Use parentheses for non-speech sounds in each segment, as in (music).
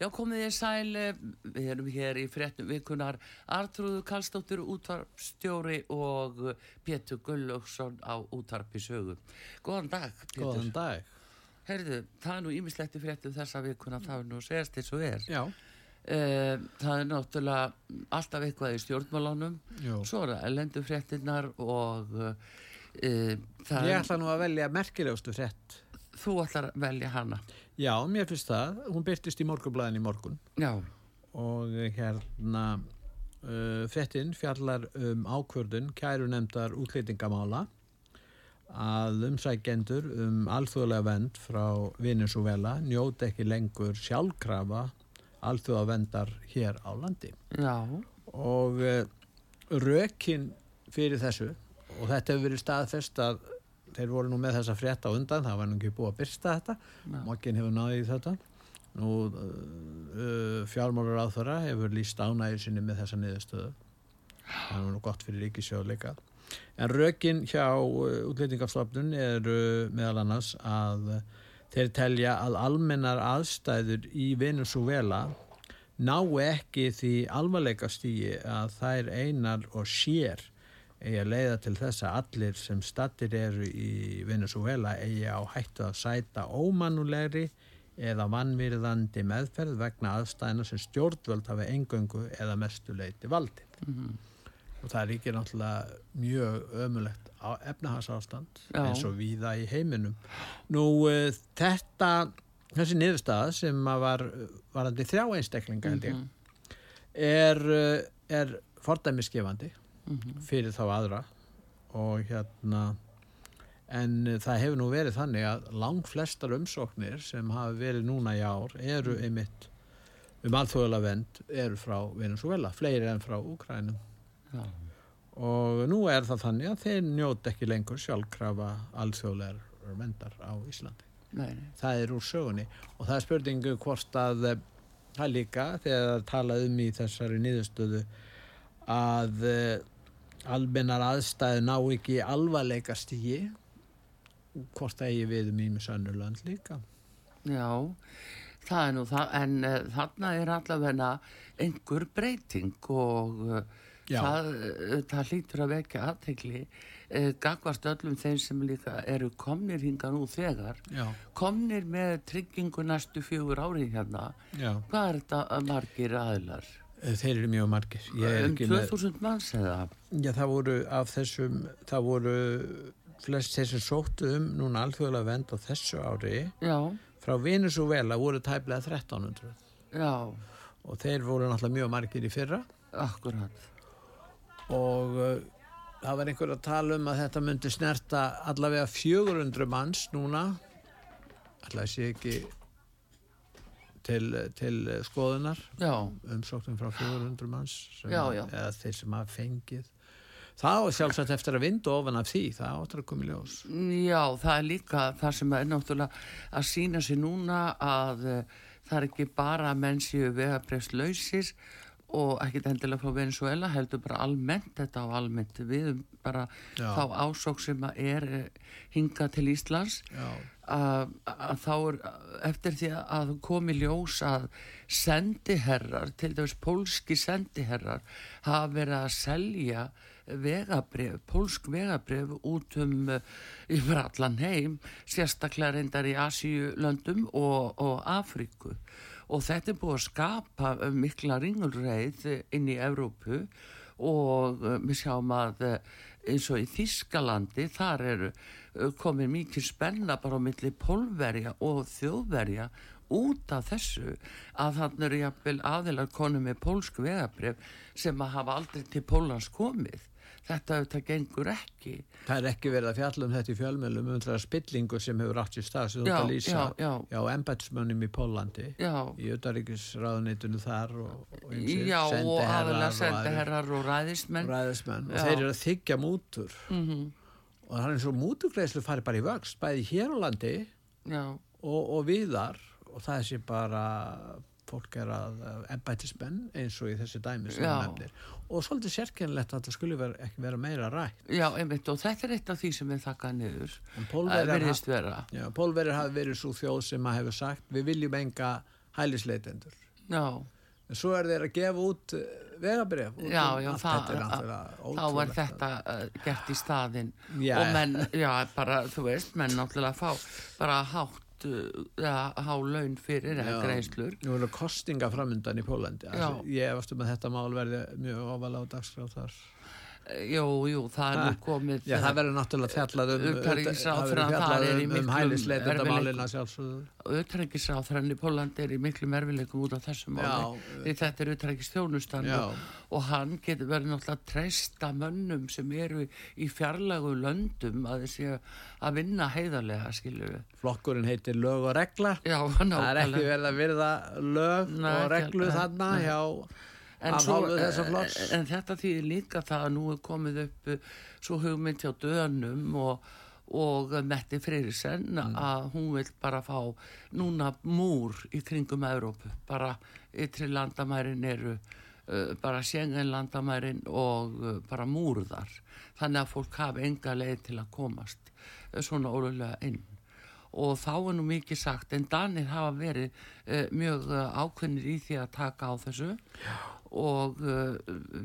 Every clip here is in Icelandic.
Já, komið þið sæl, eh, við erum hér í frettum virkunar, Artrúðu Kallstóttur útvarpstjóri og Pétur Gullauksson á útvarpi sögu. Góðan dag, Pétur. Góðan dag. Herðu, það er nú ímislegt í frettum þessa vikuna, það er nú segast eins og er. Já. Uh, það er náttúrulega alltaf eitthvað í stjórnmálánum Jú. svo er það ellendu fréttinnar og uh, það Ég ætla nú að velja merkilegustu frétt. þú ætlar að velja hana Já, mér finnst það. Hún byrtist í morgunblæðin í morgun já, og hérna uh, fréttin fjallar um ákvörðun kæru nefndar útlýtingamála að umsækjendur um alþjóðlega vend frá Venezuela njóti ekki lengur sjálfkrafa alþjóða vendar hér á landi. já, og uh, rökin fyrir þessu og þetta hefur verið staðfest að þeir voru nú með þessa frétta undan það var nú ekki búið að byrsta þetta. Já. mokkin hefur náðið í þetta. Nú uh, uh, fjármálur á þeirra hefur líst ánægju sinni með þessa niðurstöðu. Það er nú gott fyrir ríkisjóð líka. En rökin hjá útlýtingafstofnun er uh, meðal annars að þeir telja að almennar aðstæður í Venezuela ná ekki því alvarleika stíi að þær einar og sér eigi að leiða til þess að allir sem stattir eru í Venezuela eigi á hættu að sæta ómannulegri eða vannmýrðandi meðferð vegna aðstæðina sem stjórnvöld hafi engöngu eða mestuleiti valdið. Og það er ekki náttúrulega mjög ömulegt á efnahagsástand eins og víða í heiminum. Nú uh, þetta, þessi niðurstaða sem var varandi þrjá einstaklinga held ég, er, uh, er fordæmisgefandi fyrir þá aðra. Og hérna en uh, það hefur nú verið þannig að langt flestar umsóknir sem hafa verið núna í ár eru einmitt um alþjóðlega vend eru frá Venezuela, fleiri en frá Úkrænum já, og nú er það þannig að þeir njóta ekki lengur sjálfkrafa alþjóðlegar vendar á Íslandi. Nei, nei. Það er úr sögunni. Og það er spurningu hvort að eh, það líka þegar það talað um í þessari niðurstöðu að uh, almennar aðstæðu ná ekki alvarleika stígi hvort það eigi við um ímis önnurland líka. Já, það er nú það en uh, þarna er allavega einhver breyting og uh, það, uh, það hlýtur að vekja aðtegli gagvast öllum þeim sem líka eru komnir hinga nú þegar. Já, komnir með tryggingu næstu fjögur ári hérna. Já, hvað er þetta að margir aðlar? Eh, þeir eru mjög margir. Með- 2000 manns eða? Já, það voru af þessum, það voru flest þeir sem sóttu um núna alþjóðlega vend á þessu ári. Já, frá Venezuela voru tæplega 1300 já, og þeir voru náttúrulega mjög margir í fyrra. Akkurat. Og uh, það var einhver að tala um að þetta myndi snerta allavega 400 manns núna. Allavega sé ekki til, til skoðunar. Já, umsóknum frá 400 manns sem, Já, já. eða þeir sem hafa fengið. Var sjálfsagt eftir að vinda ofan af því. Það áttur að koma í ljós. Já, það er líka það sem er náttúrulega að sína sér núna að uh, það er ekki bara að menn séu vegabrefslausir og ekkit endilega frá Venezuela heldur bara almennt þetta á almennt við um bara Já. þá ásók sem að er uh, hinga til Íslands. Já, að, að þá er eftir því að komi ljós að sendiherrar, til dæmis pólski sendiherrar hafa verið að selja vegabref, pólsk vegabref út um yfir allan heim, sérstaklega reyndar í Asíulöndum og, og Afríku. Og þetta er búið að skapa mikla ringulreið inn í Evrópu og uh, við sjáum að uh, eins og í Þískalandi þar eru uh, komin mikið spenna bara á milli pólverja og þjóðverja út af þessu að þannig eru jafnvel aðilar konu með pólsk vegabref sem að hafa aldrei til Pólans komið. Þetta auðvitað gengur ekki. Það er ekki verið að fjalla um þetta í fjölmjölum um það spillingu sem hefur átt sér stað sem þú ert að lýsa já, já. já embætsmönnum í Pólandi já, í auðaríkisráðunitinu þar og, og já og aðalega og sendiherrar og ræðismenn. Og Já. þeir eru að þykja mútur. Mm og það er eins og mútugreislu fari bara í vöxt bæði hér á landi og, og viðar og það sé bara fólk er að embætismenn eins og í þessi dæmi sem þú nefnir. Og svolítið sérkennilegt að það skulle vera, ekki vera meira rætt. Já, einmitt. Og þetta er eitt af því sem við þakkað niður. Að Pólverjar veriðist vera. Já, Pólverjar hafi verið svo þjóð sem að hefur sagt við viljum enga hælisleitendur. já, En svo er þeir að gefa út uh, vegabref. já, um já það, er þá var ótrúlegt. þetta uh, gert í staðinn Já. og menn, já, bara, þú veist menn náttúrulega fá bara hátt uh, ja, há laun fyrir eða greiðslur Nú eru kostinga framundan í Pólandi. Ég efast um að þetta mál verði mjög ofalega á dagskrá þar. Jú, jú, það er nú Ha, komið Já, það verður náttúrulega fjallað um, Utanríkisráðherrann það þar verður er í um, um miklum auðvitaðrækisráþrann í Pólandi er í miklum erfileikum út af þessu máli Já. því þetta er auðvitaðrækistjónustan Já. og, og hann getur verið náttúrulega treysta mönnum sem eru í fjarlagu löndum að þessi að vinna heiðarlega við Flokkurinn heitir lög og regla. Já, Það er ekki verið að virða lög Nei, og reglu þarna hjá En, svo, en þetta þýðir líka það að nú er komið upp eh, svo hugmynd hjá dönum og, og Metti Freyrisson Mm. að hún vil bara fá núna múr í kringum Evrópu, bara ytri landamærin eru uh, bara sjengen landamærin og uh, bara múrðar þannig að fólk hafi enga leið til að komast uh, svona ólulega inn. Og þá er nú mikið sagt en Danir hafa verið uh, mjög uh, ákveðnir í því að taka á þessu og uh,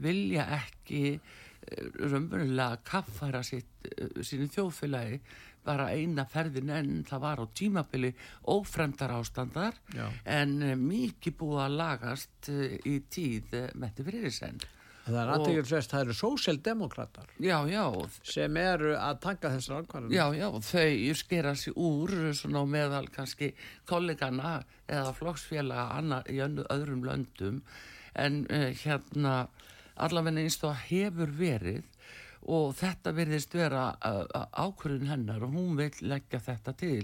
vilja ekki uh, raunverulega kaffæra sitt, uh, sínu þjóðfélagi bara eina ferðin en það var á tímabili ófremdar ástandar Já. en mikið búið að lagast í tíð uh, Metti Friðrisen Það er Og- aðtíkjulsvest, það eru sósjaldemokrater sem eru að taka þessar ákvarðanir. Já, já, þau skera sig úr svona meðal kannski kollegana eða flokksfélaga í öðrum löndum en uh, hérna allavega eins og hefur verið og þetta verðist vera uh, ákvörðun hennar og hún vil leggja þetta til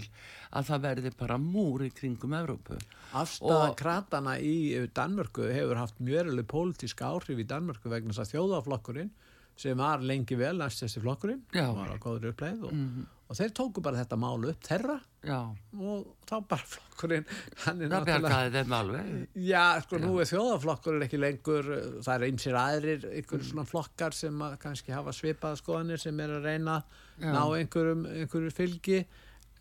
að það verði bara múr í kringum Evrópu. Afstæða kratana í Danmörku hefur haft mjöruleg pólitíska áhrif í Danmörku vegna þess að þjóðaflokkurinn sem var lengi vel næst þessi flokkurinn Já. Var á góður uppleið og, og þeir tóku bara þetta mál upp þeirra Já, og þá bara flokkurinn hann er það alveg. Já, sko nú er þjóðaflokkurinn ekki lengur það er einsir aðrir einhver Mm. svona flokkar sem kannski hafa svipaða skoðanir sem er að reyna Já. ná einhverjum, einhverju fylgi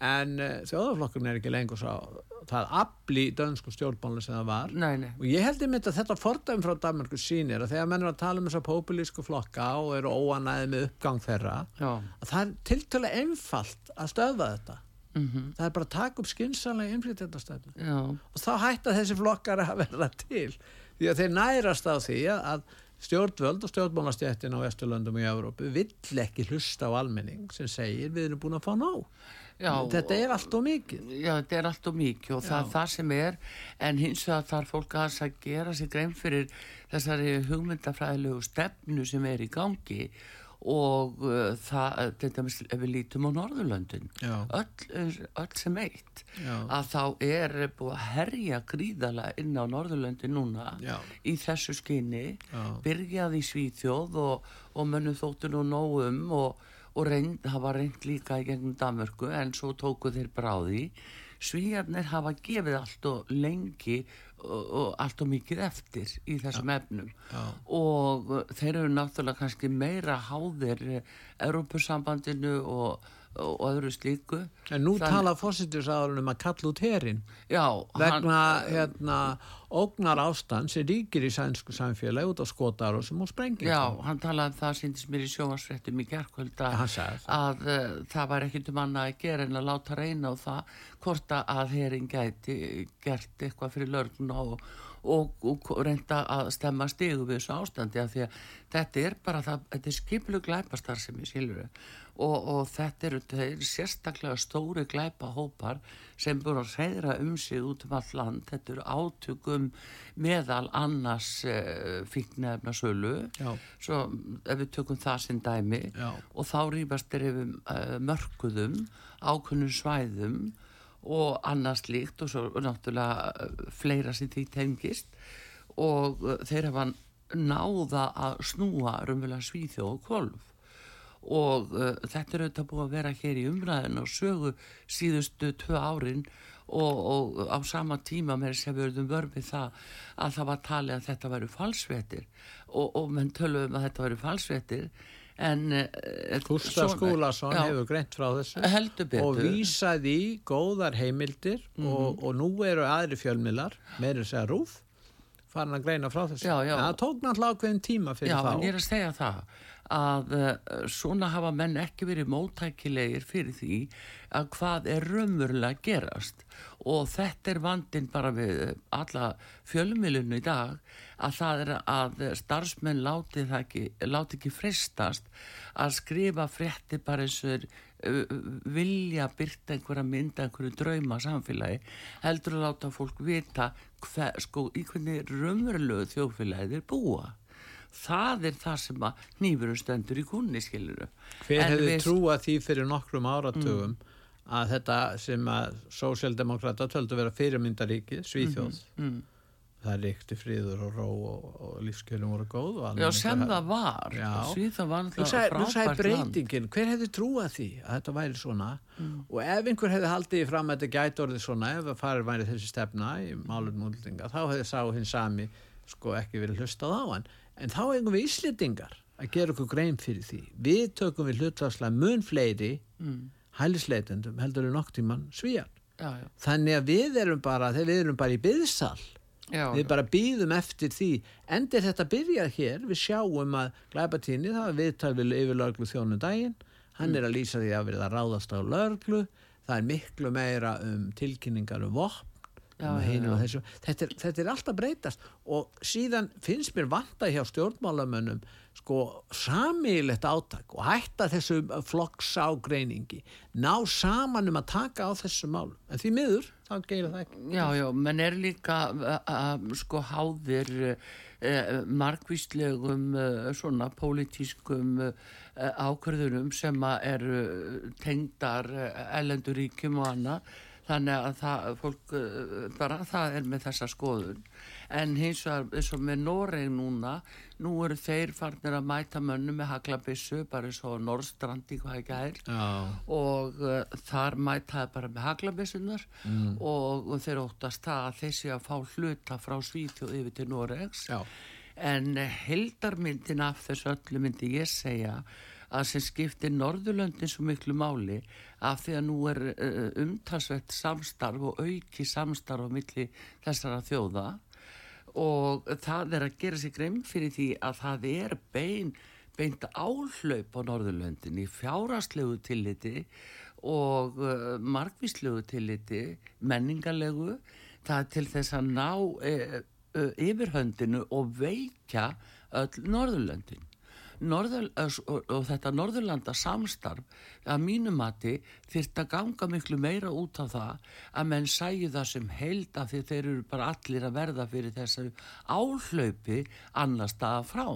en uh, þjóðaflokkurinn er ekki lengur svo það afli í dönsku stjórnbánu sem það var. Nei, nei, og ég held einmitt að þetta fordæmi frá Danmarku sýnir að þegar menn er að tala um þessa populísku flokka og eru óanæði með uppgang þeirra já, að það er tiltölulega einfalt að stöðva þetta. Mhm, það er bara að taka upp skynsanlega innflytjandastefnu já, og þá hætta þessi flokkar að verða til. Því að þeir nærast á því að- stjórnvöld og stjórnmálastjættin á Vesturlöndum og í Evrópu vill ekki hlusta á almenning sem segir við erum búin að fá nóg já. þetta er allt og mikið Já, þetta er allt og mikið og það er það sem er en hins vegar þarf fólk að gera sig grein fyrir þessari hugmyndafræðilegu stefnu sem er í gangi og uh, það, til dæmis ef við lítum á Norðurlöndin öll, öll sem eitt Já. að þá er búið að herja gríðala inn á Norðurlöndin núna Já. í þessu skinni Já. byrjaði í Svíþjóð og, og mönnum þóttu nú nógum og, og reynd, hafa reynd líka í gegnum Danmörku en svo tóku þeir bráði Svíjarnir hafa gefið allt og lengi og, allt og mikið eftir í þessum efnum. Já. og þeir eru náttúrulega kannski meira háðir Európusambandinu og, og öðru slíku. En nú Þannig- tala fósittisáðurinn um að kalla út herin Já, vegna hérna, ógnar ástand sem ríkir í sænsku samfélagi út á skotar og sem á sprenging Já, hann talaði um það síndist mér í sjónvarsfréttum í hann það. að uh, það var ekkert um annað að gera en að láta reyna á það hvort að herin gæti gert eitthvað fyrir lörguna og, og, og reynda að stemma stegu við þessu ástandi af því að þetta er bara það, þetta er skiplu glæpastar sem ég skilur og, og þetta eru er sérstaklega stóri glæpahópar sem búin að reyðra um sig út um all land, þetta eru átökum meðal annars eh, fíknefna sölu svo ef við tökum það sem dæmi. Já. og þá rýfast er yfir uh, mörkuðum ákunnum svæðum og annars líkt og svo náttúrulega uh, fleira sem því tengist. Og uh, þeir hafa náða að snúa rumvöla svíþjóð og kolf og uh, þetta er auðvitað búið að vera hér í umræðin og sögu síðustu tvö árin og, og á sama tíma með þess að við verðum vörfið það að það var talið að þetta væru falsvetir og, og menn töluðum að þetta væru falsvetir en uh, Gustaf Skúlason hefur greint frá þessu og vísaði í góðar heimildir mm -hmm. og, og nú eru aðri fjölmilar meirinn segja rúf farin að greina frá þessu. Já, já. en það tók náttúrulega ákveðin tíma fyrir já, þá. Já, en ég er að segja það að uh, svona hafa menn ekki verið móttækilegir fyrir því að hvað er raunverulega gerast. Og þetta er vandin bara við alla fjölumilinu í dag að það er að starfsmenn láti, ekki, láti ekki fristast að skrifa frétti bara eins og uh, vilja byrta einhverja mynda, einhverju drauma samfélagi heldur að láta fólk vita hver, sko, í hvernig raunverulegu þjófélagi þeir búa það er það sem að nýfurum stendur í kunni skiluru hver hefði við... trúað því fyrir nokkrum áratugum mm. að þetta sem að sósjaldemokrata töldu vera fyrirmyndaríki Svíþjóð? Mm, mm. það ríkti fríður og ró og, og lífskjölum voru góð já sem það var. Svíþjóð var náttúrulega frábært breytingin, hver hefði trúað því að þetta væri svona? Mm. og ef einhver hefði haldið fram að þetta gæti orðið svona ef það farir væri þessi stefna í málum múldinga þá hefði sá hins sami sko ekki verið hlustað á hann en þá eigum við íslitingar að gera okkur grein fyrir því. Við tökum við hlutvarslega mun fleiri mm. hælisleitendum heldur við nokk tíman svíjan já, já. þannig að við erum bara þegar við erum bara í byðsal já, við bara býðum eftir því. Endir þetta byrjað hér við sjáum að glæpatíni það er viðtal við yfir lörglu þjónu daginn. Hann mm. er að lýsa því að verða ráðast á lörglu það er miklu meira um tilkynningar um vopn Já, já. Þetta, er, þetta er alltaf breytast. Og síðan finnst mér vanta hjá stjórnmálamönnum sko samílegt átak og hætta þessu flokkságreiningi ná saman um að taka á þessu mál en því miður, þá gerir það ekki. Já, já, menn er líka uh, sko háðir uh, margvíslegum uh, svona pólitískum ákverðunum sem er tengdar ellenduríkjum og annað þannig að það, fólk uh, bara það er með þessa skoðun. En hins vegar eins og með Noreg núna nú eru þeir farnir að mæta mönnu með haglabissu bara eins og Norrstrandi hvað ekki hær og uh, þar mætaði bara með haglabissunar mm. og, og þeir óttast það að þessi að fá hluta frá Svítjóð yfir til Noregs. Já. en heldarmyndin af þessu öllu myndi ég segja að sem skiptir Norðurlöndin svo miklu máli af því að nú er uh, umtalsvett samstarf og auki samstarf á milli þessara þjóða. Og það er að gera sig greim fyrir því að það er bein, beint áhlaup á Norðurlöndin í fjárastlegu tilliti og uh, margvíslegu tilliti, menningarlegu, það er til þess að ná uh, yfirhöndinu og veikja öll Norðurlöndin Norður, og, og þetta Norðurlanda samstarf að mínumati þurft að ganga miklu meira út af það að menn sæju það sem held að þeir eru bara allir að verða fyrir þessari áhlaupi annar staða frá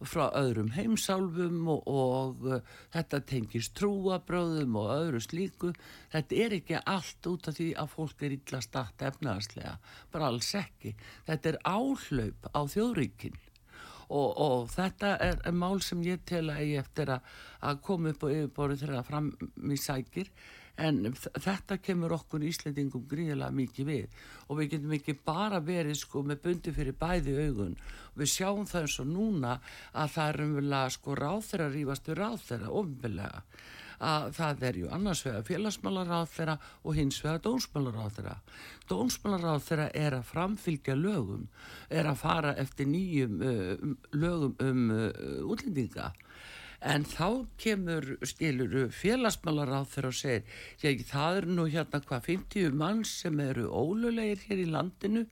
frá öðrum heimsálfum og, og uh, þetta tengist trúabröðum og öðru slíku. Þetta er ekki allt út af því að fólk er illa statt efnaðslega bara alls ekki. Þetta er áhlaup á þjóðríkinn og, og þetta er, mál sem ég tel að ég eftir að, að koma upp á yfirborðu þegar það fram í sækir. En þetta kemur okkur Íslandingum gríðilega mikið við. Og við getum ekki bara verið sko með bundi fyrir bæði augun. Við sjáum það eins og núna að það er umverulega sko ráþeira rífastu ráþeira ofnverulega að það er ju annars vegar félagsmálaráð þeirra og hins vegar dónsmálaráð þeirra. Dónsmálaráð þeirra er að framfylgja lögum, er að fara eftir nýjum uh, lögum um uh, útlendinga en þá kemur skiluru félagsmálar á þeirra og segir já, það eru nú hérna hvað 50 mann sem eru ólulegir hér í landinu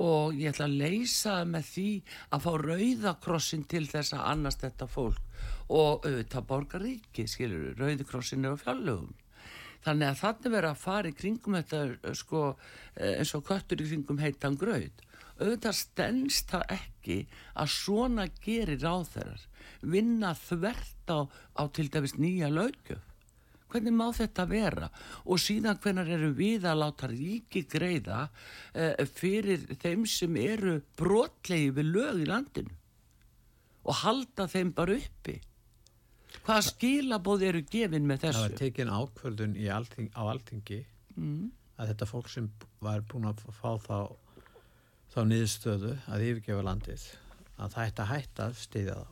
og ég ætla að leysa með því að fá rauðakrossin til þess að annast þetta fólk. Og auðvitað borgar ríki, skilur, rauðakrossin er á fjallögum þannig að þannig verður að fara í kringum þetta sko eins og köttur í kringum heitan gröð auðvitað stennst það ekki að svona gerir á þeirrar vinna þvert á, á til dæmis nýja lögjöf hvernig má þetta vera og síðan hvernig eru við að láta ríki greiða eh, fyrir þeim sem eru brotlegi við lög í landinu og halda þeim bara uppi hvaða skilabóð eru gefin með þessu? Það var tekin ákvörðun alting, á altingi mm. að þetta fólk sem var búin að fá þá þá niðurstöðu að yfirgefa landið að það ætti að hætta að stiðja þá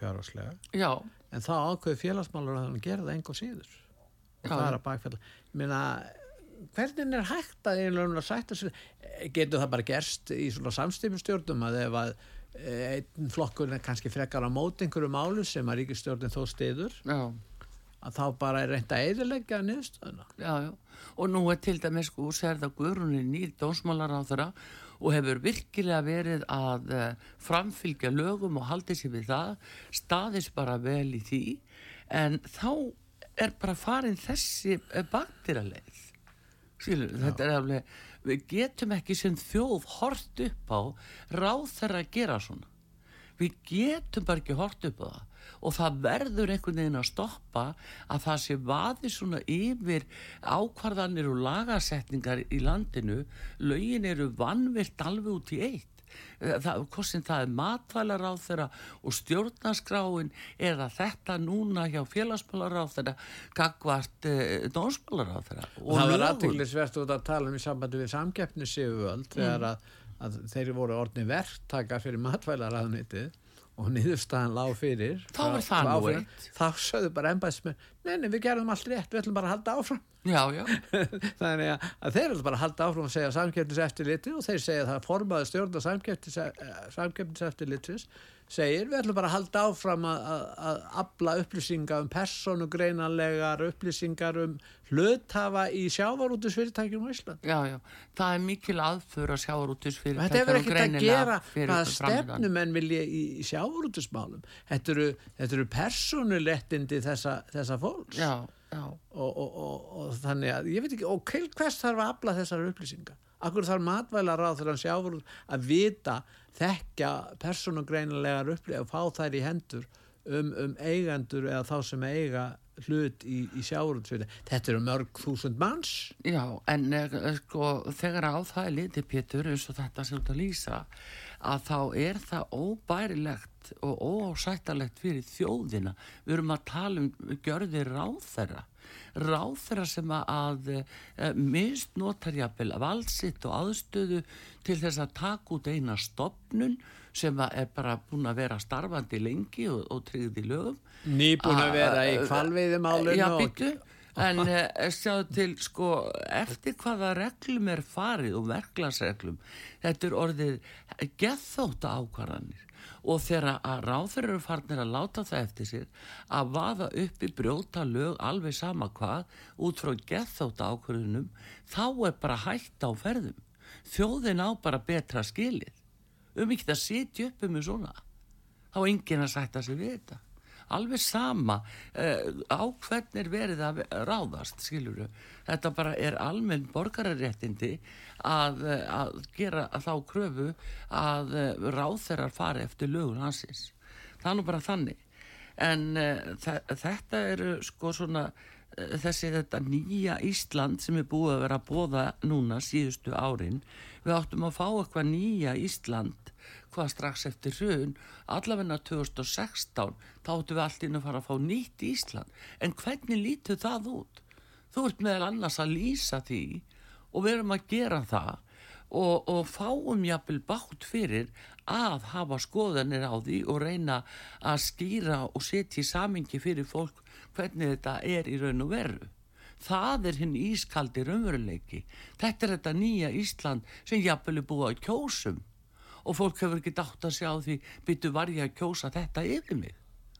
fjárháslega Já. En þá ákveði félagsmálur að hann gera það enga síður. Og það er að bakfælla Minna, hvernig er hægt að einlega sætta sér getur það bara gerst í svona samstýmustjórnum að ef að eh, einn flokkur er kannski frekar á mót einhverju málu sem að ríkistjórnin þó stiður Já. að þá bara er reynd að eðilegja já, og nú er til dæmis sko sérða Guðrúnin nýr dónsmálar á þeirra og hefur virkilega verið að uh, framfylgja lögum og haldi sér við það, staðis bara vel í því, en þá er bara farin þessi eh, baktiraleið. Skilur, þetta er alveg, við getum ekki sem þjóð hort upp á ráð þeirra að gera svona. Við getum bara ekki hort upp á það og það verður einhvern veginn að stoppa að það sé vaði svona yfir ákvarðanir og lagasetningar í landinu. Lögin eru vannvilt alveg út í eitt. Eh, það, hvorsin það er matvælar á þeirra og stjórnaskráin eða þetta núna hjá félagsmálar á þeirra gagvart eh, dónsmálar á þeirra og það var aðtæklusvert út að tala um í sambandi við samkeppnisífuvöld mm. þegar að, að þeir voru orðni verktaka fyrir matvælar aðnitið og niðurstaðan lág fyrir. Þá var það nú eitt. Þá sögðu bara ennbæðismenn neini við gerum allt rétt, við ætlum bara að halda áfram. Já, já. (laughs) þannig að, þeir ætlum bara að halda áfram og segja samkeppniseftirliti og þeir segja það formaði stjórn og samkeppniseftirlitis segir við ætlum bara að halda áfram að, að, að abla upplýsinga um personugreinanlegar upplýsingar um hluthafa í sjávarútusfyrirtækjum á Ísland. Já, já, það er mikil aðfur að sjávarútusfyrirtækjum Þetta hefur ekkert að gera hvað stefnum en vilja í, í sjávarútusmálum. Þetta eru, eru personulettindi þessa, þessa fólks. Já, já. Og, og, og, og þannig að ég veit ekki, og hvers þarf að abla þessar upplýsinga? Akkur þarf matvælar á hann sjáur að vita þekkja persónugreinlegar upplýð og fá þær í hendur um, um eigendur eða þá sem eiga hlut í, í sjáurútsvili þetta eru mörg þúsund manns. Já, en eh, sko þegar á það er litið Pétur eins og þetta sem þú lýsa að þá er það óbærilegt og óásættalegt fyrir þjóðina. Við erum að tala um gjörðir ráð þeirra ráð þeirra sem að e, misnotar jafnvel valsitt og aðstöðu til þess að taka út eina stopnun sem er bara búin að vera starfandi lengi og, og tryggði lögum. Nýbúin að vera í kvalveiðumálun Já, byttu En uh, sjáðu til, sko, eftir hvaða reglum er farið og verklagsreglum, þetta er orðið gethóta ákvarðanir og þegar að ráður eru farnir að láta það eftir sér að vaða upp í brjóta lög alveg sama hvað út frá gethóta ákvörðunum þá er bara hægt á ferðum. Þjóðin á bara betra skilið. Um ekki að sitja upp um svona. Þá er enginn að sætta sig við þetta alveg sama uh, á hvern er verið að ráðast skiluru, þetta bara er almenn borgararéttindi að, eh, að gera þá kröfu að uh, ráð þeirra fari eftir lögun hansins það er nú bara þannig. En uh, þetta eru sko svona þessi þetta nýja Ísland sem er búið að vera að bóða núna síðustu árin. Við áttum að fá eitthvað nýja Ísland hvað strax eftir hrun allavegna 2016 þá áttu við allt inn að fara að fá nýtt Ísland. En hvernig lítu það út? Þú ert meðal annars að lýsa því og við erum að gera það og, og fáum jafnvel bátt fyrir að hafa skoðanir á því og reyna að skýra og setja í samingi fyrir fólk hvernig þetta er í raun og veru. Það er hinn ískaldi raunveruleiki. Þetta er þetta nýja Ísland sem jafnvel er búið að kjósum og fólk hefur ekki dátt að sjá því byttu var ég að kjósa þetta yfir mig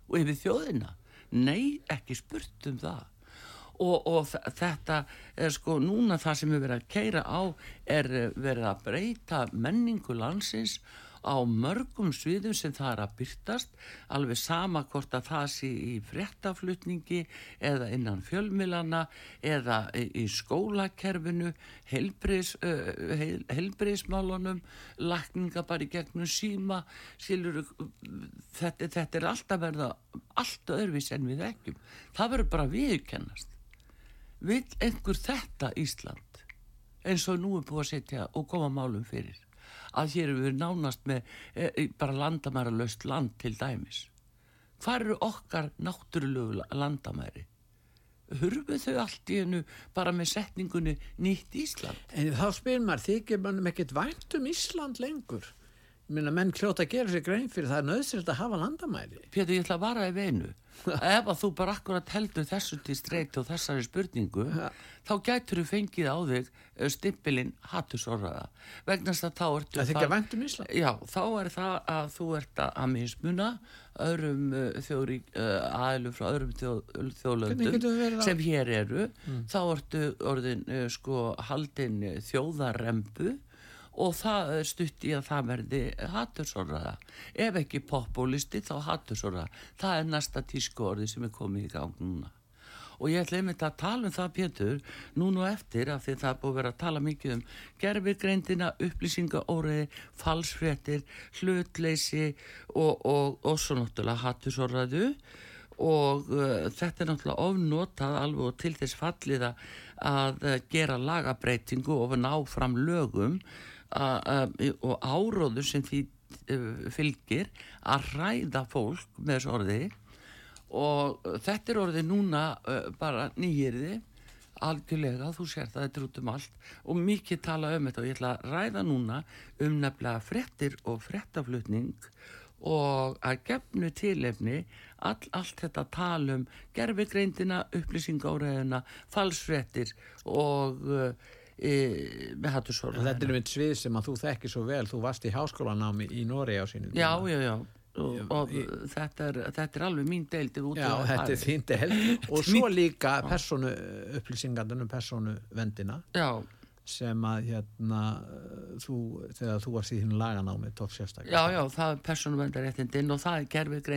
og yfir þjóðina? Nei, ekki spurt um það. Og, og þetta er sko núna það sem við verðum að keira á er verið að breyta menningu landsins á mörgum sviðum sem það er að byrtast alveg sama hvort að það sé í frettaflutningi eða innan fjölmilana eða í skólakerfinu heilbriðs, heil, heilbriðsmálunum lakninga bara í gegnum síma skilur, þetta, þetta er alltaf verða allt öðruvís en við ekkjum það verður bara viðkennast vil einhver þetta Ísland eins og nú er búið að setja og koma málum fyrir að hér eru við nánast með e, bara landamæra löst land til dæmis. Hvað eru okkar náttúrulegu landamæri? Hurfu þau allt í hennu bara með setningunni nýtt Ísland? En þá spyrir maður þykir mannum ekkert vænt um Ísland lengur? Minna menn kljóta að gera sér grein fyrir það er nöðsynlegt að hafa landamæri. Pétur ég ætla að vara í veinu (laughs) ef að þú bara akkurat heldur þessu til streyt og þessari spurningu ja. þá gætur þú fengið á þig eh, stimpilinn hattusorraða vegna þess að þá ertu það Ísland já þá er það að þú ert að mismuna öðrum uh, þjóri uh, aðlum frá öðrum þjó, þjóðlöndum sem hér eru mm. þá ertu orðin sko haldin þjóðarembu og það stutt í að það verði hattursorraða ef ekki populisti þá hattursorraða það er næsta tísku orði sem er komið í gang núna. Og ég ætla einmitt að tala um það Pétur núna og eftir af því það er búið að vera að tala mikið um gerfigreindina, upplýsingaóriði falsfréttir, hlutleysi og, og, og svo náttúrulega hattursorraðu og uh, þetta er náttúrulega ofnotað alveg til þess falliða að uh, gera lagabreitingu og ná fram lögum og áróður sem því uh, fylgir að ræða fólk með þessu orði. Og þetta er orði núna uh, bara nýjirði algjörlega, þú sér það, þetta er út um allt. Og mikið tala um þetta og ég ætla að ræða núna um nefnilega frettir og frettaflutning og að gefnu tilefni all, allt þetta talum gerfigreindina, upplýsingáraðina falsfrettir og uh, með hattusóla Þetta er mynd svið sem að þú þekkir svo vel. Þú varst í háskólanámi í Nóri á sínum Já, já, já. Og, og ég, þetta, er, þetta er alveg mín deildi Já, þetta er þín deild. (laughs) Og svo líka personu upplýsingandunum personu vendina Já. Sem að hérna þú, þegar þú varst í þínu laganámi tók sérstaklega. Já, já, það er persónuvendaréttindinn og það er gerfið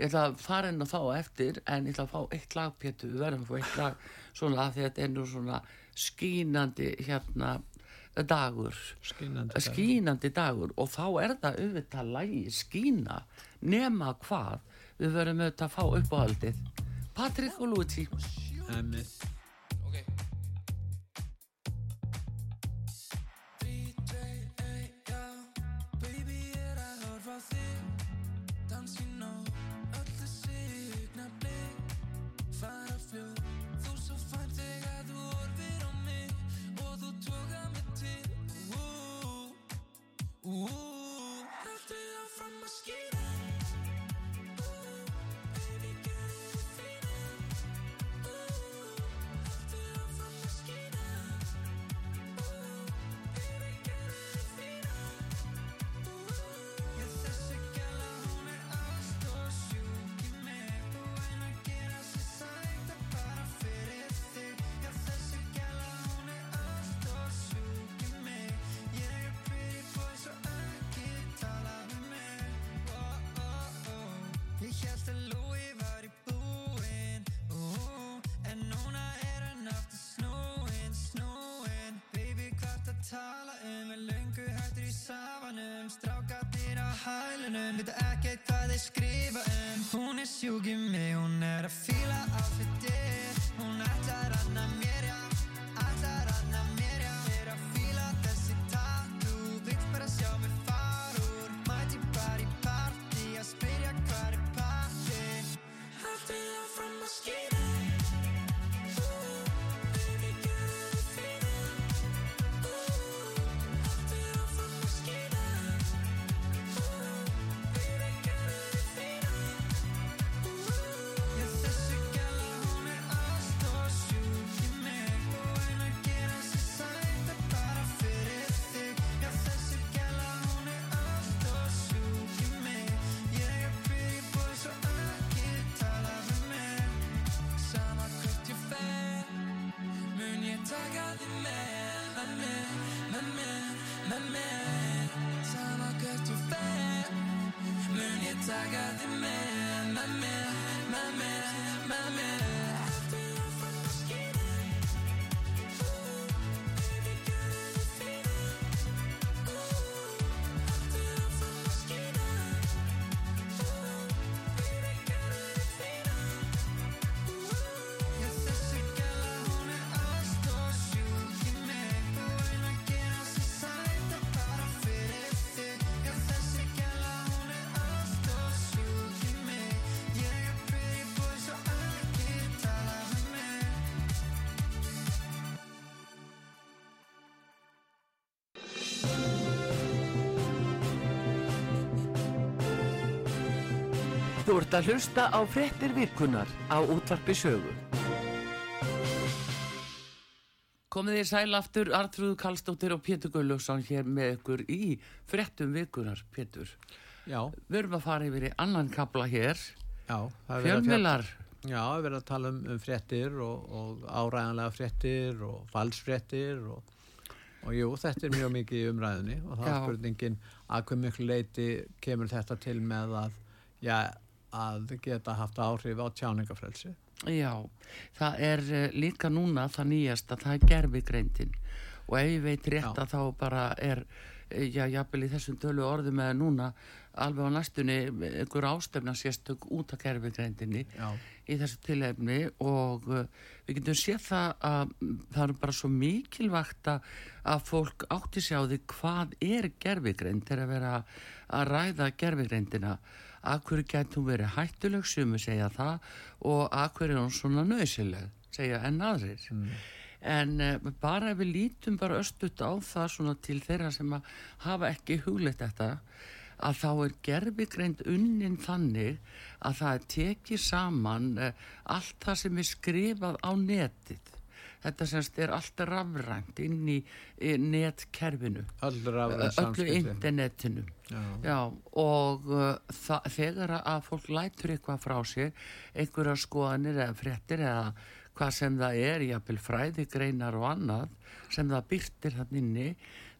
ég ætla að fara inn á þá eftir en ég ætla að fá eitt lag, Pétur, við verðum að fá eitt lag svona að þetta er nú svona skínandi hérna dagur. Skínandi, skínandi dagur. Og þá er það auðvitað lægi skína nema hvað við verðum auðvitað að fá upp á aldið Patrik og Luigi Emmið löngu hættur í safanum Strákatir á hælunum. Vita ekkert hvað þeir skrifa um. Hún er sjúkið mig, hún er að fíla á fyrir Hún ætlar að ná mér, já. I got the man Þú ert að hlusta á frettir virkunar á útvarpi sögu. Komið þið sæl aftur, Artrúð Kallstóttir og Pétur Gullugsson hér með ykkur í frettum virkunar, Pétur. Já, Við erum að fara yfir í annan kapla hér, já. það er fjölmilar. Já, það er verið að tala um, um fréttir og, og áræðanlega fréttir og falsfréttir og, og jú, þetta er mjög mikið í umræðinni og þá er spurningin að hver miklu leiti kemur þetta til með að, já, að geta haft áhrif á tjáningafrelsi. Já, það er uh, líka núna það nýjast að það er gerfigreindin og ef ég veit rétt Já. að þá bara er, eh, já, jafnvel í þessum tölu orðum eða núna alveg á næstunni einhver ástefna sérstök út af gerfigreindinni Já, í þessu tilefni og við getum séð það að mm, það er bara svo mikilvægt að, fólk átti sig á því hvað er gerfigreind þegar að vera að ræða gerfigreindina að hverju getur hún verið hættuleg? Sumu segja það. Og hverju er hún svona nöðsileg segja enn aðrir. En uh, bara við lítum bara östut á það svona til þeirra sem að hafa ekki hugleitt þetta að þá er gerfigreind unnin þannig að það tekið saman uh, allt það sem er skrifað á netið. Þetta semst er allt rafrænt inn í, netkerfinu, öllu internetinu. Já, Já, og það, þegar að fólk lætur eitthvað frá sér, einhverja skoðanir eða fréttir eða hvað sem það er, jafnvel fræðigreinar og annað sem það byrtir þann inni,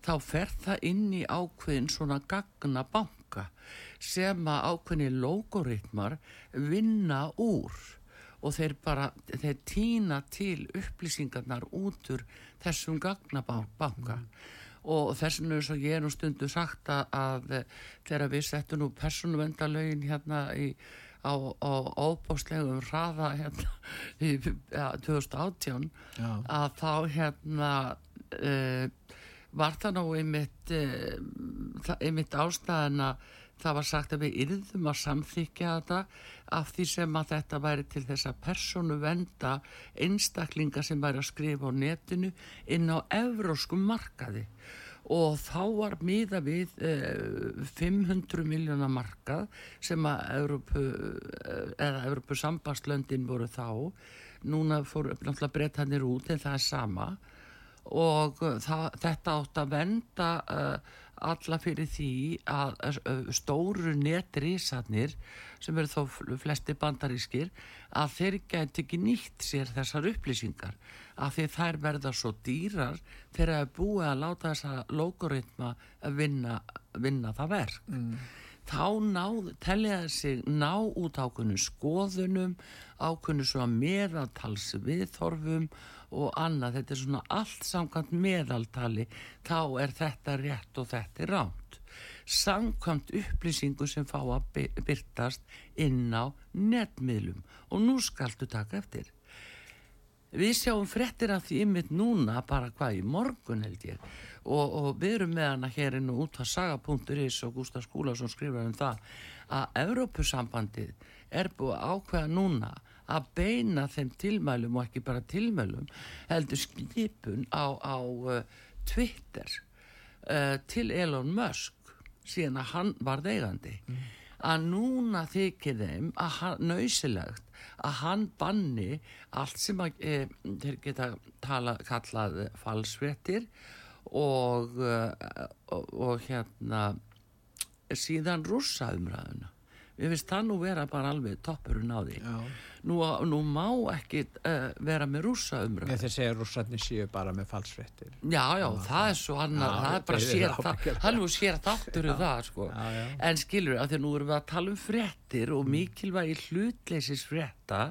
þá fer það inn í ákveðin svona gagna banka sem að ákveðin logoritmar vinna úr og þeir bara, þeir týna til upplýsingarnar út úr þessum gagnabanka og þess vegna er svo ég er nú stundu sagt að, þegar við settum nú persónuvendalögin hérna í, á, á óbáslegum hraða hérna í ja, 2018 já, að þá hérna uh, var það nú einmitt, uh, einmitt ástæðan að það var sagt að við yrðum að samþykja þetta af því sem að þetta væri til þess að persónu venda einstaklinga sem væri að skrifa á netinu inn á evróskum markaði. Og þá var miða við uh, 500 miljóna markað sem að Evrópu, uh, eða Evrópu sambandslöndin voru þá. Núna fór náttúrulega breytanir út en það er sama. Og uh, það, þetta átt að venda uh, alla fyrir því að stóru netrísarnir sem eru þó fl- flesti bandarískir að þeir gæti ekki nýtt sér þessar upplýsingar. Af því þær verða svo dýrar þegar það er búið að láta þessa logoritma að vinna, vinna það verk. Þá náð, telja sig ná út ákveðnum skoðunum, ákveðnum svona meðaltals viðþorfum og annað, þetta er svona allt samkvæmt meðaltali, þá er þetta rétt og þetta er ránt. Samkvæmt upplýsingu sem fá að by- byrtast inn á netmiðlum og nú skaltu taka eftir. Við sjáum frettir af því ymmit núna bara hvað í morgun held ég og, og við erum með hana hér inn og út að saga.is og Gustaf Skúlason skrifar um það að Evrópusambandið er búið ákveða núna að beina þeim tilmælum og ekki bara tilmælum heldur skipun á, á uh, Twitter uh, til Elon Musk síðan að hann var þeigandi að núna þykir þeim að hann, nöysilegt að hann banni allt sem að e, þeir geta tala, kallað falsfréttir og, uh, og, og hérna síðan rússa umræðuna ég finnst það nú vera bara alveg toppurinn á því. Nú, nú má ekki uh, vera með rúsa umröð þeir segja rússarnir séu bara með falsfrettir. já, já, það er svo annar Já, það er bara þeir sér það, það er nú sér þáttur um það, sko. Já, já. en skilur að því að nú erum við að tala um fréttir og mikilvægi hlutleysis frétta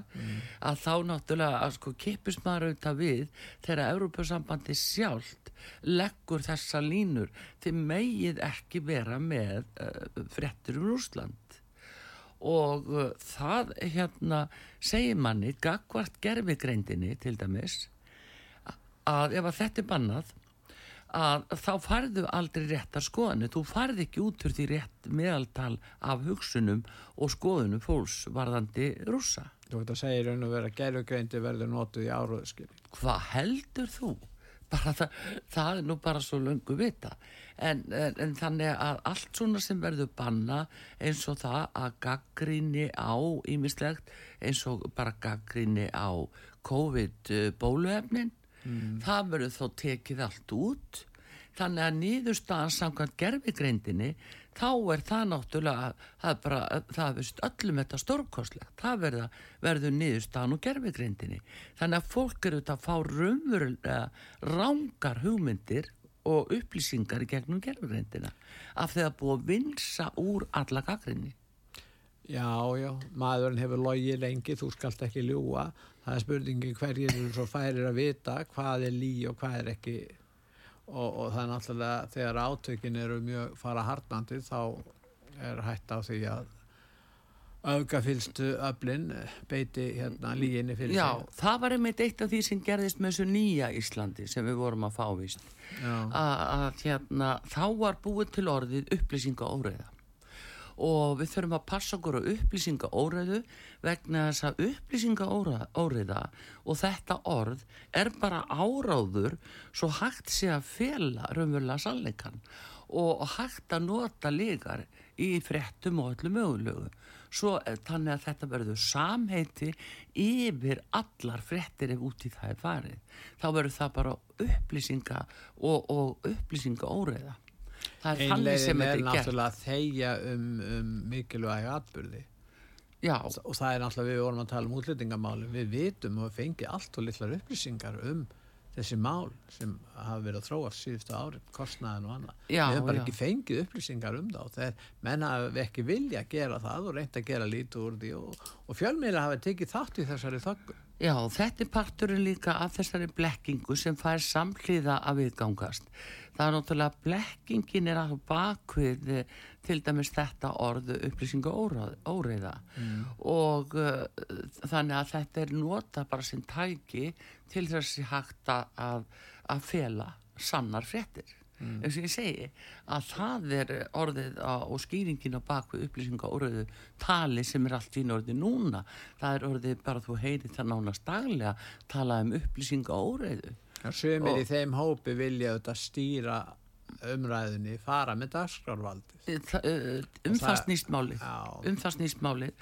að þá náttúrulega að sko kippist maður auðvitað við þegar Európa-sambandi sjálft leggur þessa línur. Þið megið ekki vera með uh, fréttir um Rúsland og uh, það hérna segir manni gagvart gerfigreindinni til dæmis að ef að þetta er bannað að þá farðu aldrei réttar skoðanir, þú farð ekki út úr því rétt meðaltal af hugsunum og skoðunum fólks varðandi rússa. Þú veit að segja raun og vera gerfugreindi verður notuð í áróðskili. Hvað heldur þú? Bara það, það er nú bara svo löngu vita. En, en, en þannig að allt svona sem verður banna eins og það að gaggrinni á ímislegt eins og bara gaggrinni á COVID bóluefnin það verður þó tekið allt út þannig að nýðurstaðan samkvæmt gerfigreindinni þá er það náttúrulega það bara, það er öllum þetta stórkostlegt, það verða, verður nýðurstaðan og gerfigreindinni þannig að fólk eru þetta að fá raunverulega rángar hugmyndir og upplýsingar í gegnum gerfigreindina af því að búið að vinsa úr alla gaggrinni Já, já, maðurinn hefur logið lengi, þú skalt ekki ljúa. Það er spurningi hverjir eru svo færir að vita hvað er lí og hvað er ekki. Og, og það er náttúrulega þegar átökin eru mjög fara harnandi þá er hætt á því að öfgafylstu öflin beiti hérna líginni fyrir Já, sig. það var einmitt eitt af því sem gerðist með þessu nýja Íslandi sem við vorum að fá víst Já. að, hérna, þá var búið til orðið upplýsinga óreiða og við þurfum að passa okkur á upplýsinga óreiðu vegna þess að upplýsinga óreiða og þetta orð er bara áráður svo hægt sé að fela raunverulega sannleikan og hægt að nota líkar í fréttum og öllu mögulegu svo eh, þannig að þetta verður samheiti yfir allar fréttir ef út í það er farið. Þá verður það bara upplýsinga og, og upplýsinga óreiða það er þannig sem Einlegin er þetta er gert. náttúrulega að þegja um, um mikilvæg atbyrði. já, og það er náttúrulega við vorum að tala um útlendingamálum við vitum og fengi allt og litlar upplýsingar um þessi mál sem hafa verið að þróa síðustu ári kostnaðin og annað. Við hefum bara já. ekki fengið upplýsingar um það og þeir menn hafa ekki vilja að gera það og reynda að gera lítið úr því og, og fjölmiðla hafa tekið þátt í þessari þöggu Já, þetta er parturinn líka af þessari blekkingu sem fær samhliða að viðgangast. Það er náttúrulega blekkingin er að bakvið eh, til dæmis þetta orðu upplýsingu óreiða og uh, þannig að þetta er nota bara sem tæki til þessi hægt að- að, að fela sannar fréttir. Mm. eins og ég segi að það er orðið á, og skýringin á bakvið upplýsinga orðið tali sem er allt ín orðið núna. Það er orðið bara þú heyri það nánast daglega tala um upplýsinga orðið Sumir Og- í þeim hópi vilja auðvitað stýra umræðinni, fara með dagskrárvaldi um Og það það- snýst málið. Já. um það snýst málið.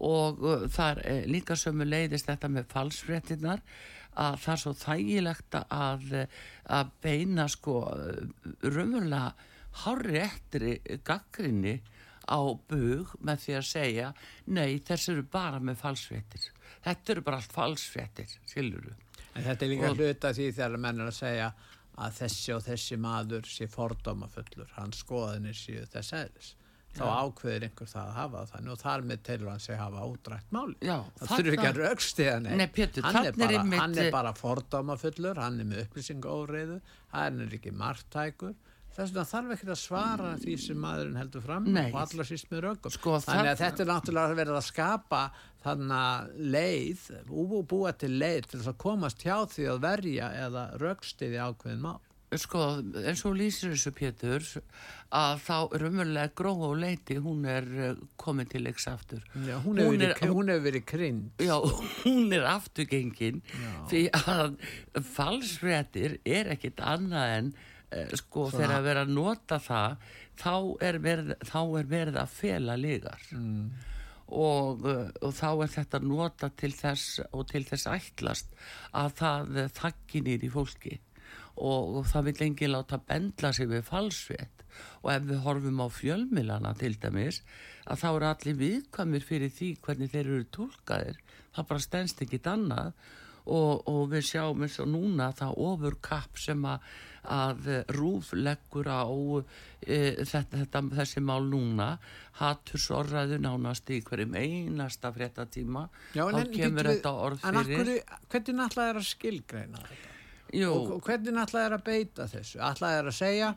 Og það er uh, líka sömu leiðist þetta með falsfréttinnar að það er svo þægilegt að, að beina sko raunverulega hárri ettri gaggrinni á bug með því að segja nei þessi eru bara með falsfréttir þetta eru bara allt falsfréttir skilur En þetta er líka Og- hluta því þegar menn er að segja að þessi og þessi maður sé fordómafullur, hans skoðanir séu þess eðlis. Þá ákveðir einhver það að hafa þannig og þar með telur hann sig hafa útrætt máli. Já, það þurfi ekki að raukstiða neitt. Nei, Pétur, hann, er bara, fordómafullur, hann er með upplýsingóreiðu, hann er ekki margtækur. Þess vegna þarf ekki að svara því sem maðurinn heldur fram Nei. og allar síst með röggum. Sko, þannig að þetta er náttúrulega verið að skapa þannig að leið, bú- búa til leið til þess að komast hjá því að verja eða röggstiði ákveðin mál. Sko, eins og lýsir þessu Pétur að þá raunverulega gróa og leiti hún er uh, komin til leiks aftur Já, hún, hefur er- verið, krynd. Já, (laughs) hún er afturgengin því að falsfréttir er ekkit annað en uh, sko Svona- þegar að vera að nota það þá er verið, þá er verið að fela lígar Mm. og, uh, og þá er þetta nota til þess og til þess ætlast að það þakki nýr í fólki og, og það vil enginn láta bendla sig við falsvett og ef við horfum á fjölmilana til dæmis að þá eru allir viðkvæmir fyrir því hvernig þeir eru tólkaðir það bara stennst ekkit annað. Og, og við sjáum eins og núna það ofur kapp sem að, að rúf leggur á e, þetta, þetta, þessi mál núna. Hattur sorraðu nánast í hverjum einasta fréttatíma. Þá en, kemur þetta orð en fyrir. akkur, hvernig náttúrulega er að skilgreina þetta Jú, og, hvernig náttúrulega er að beita þessu? Náttúrulega er að segja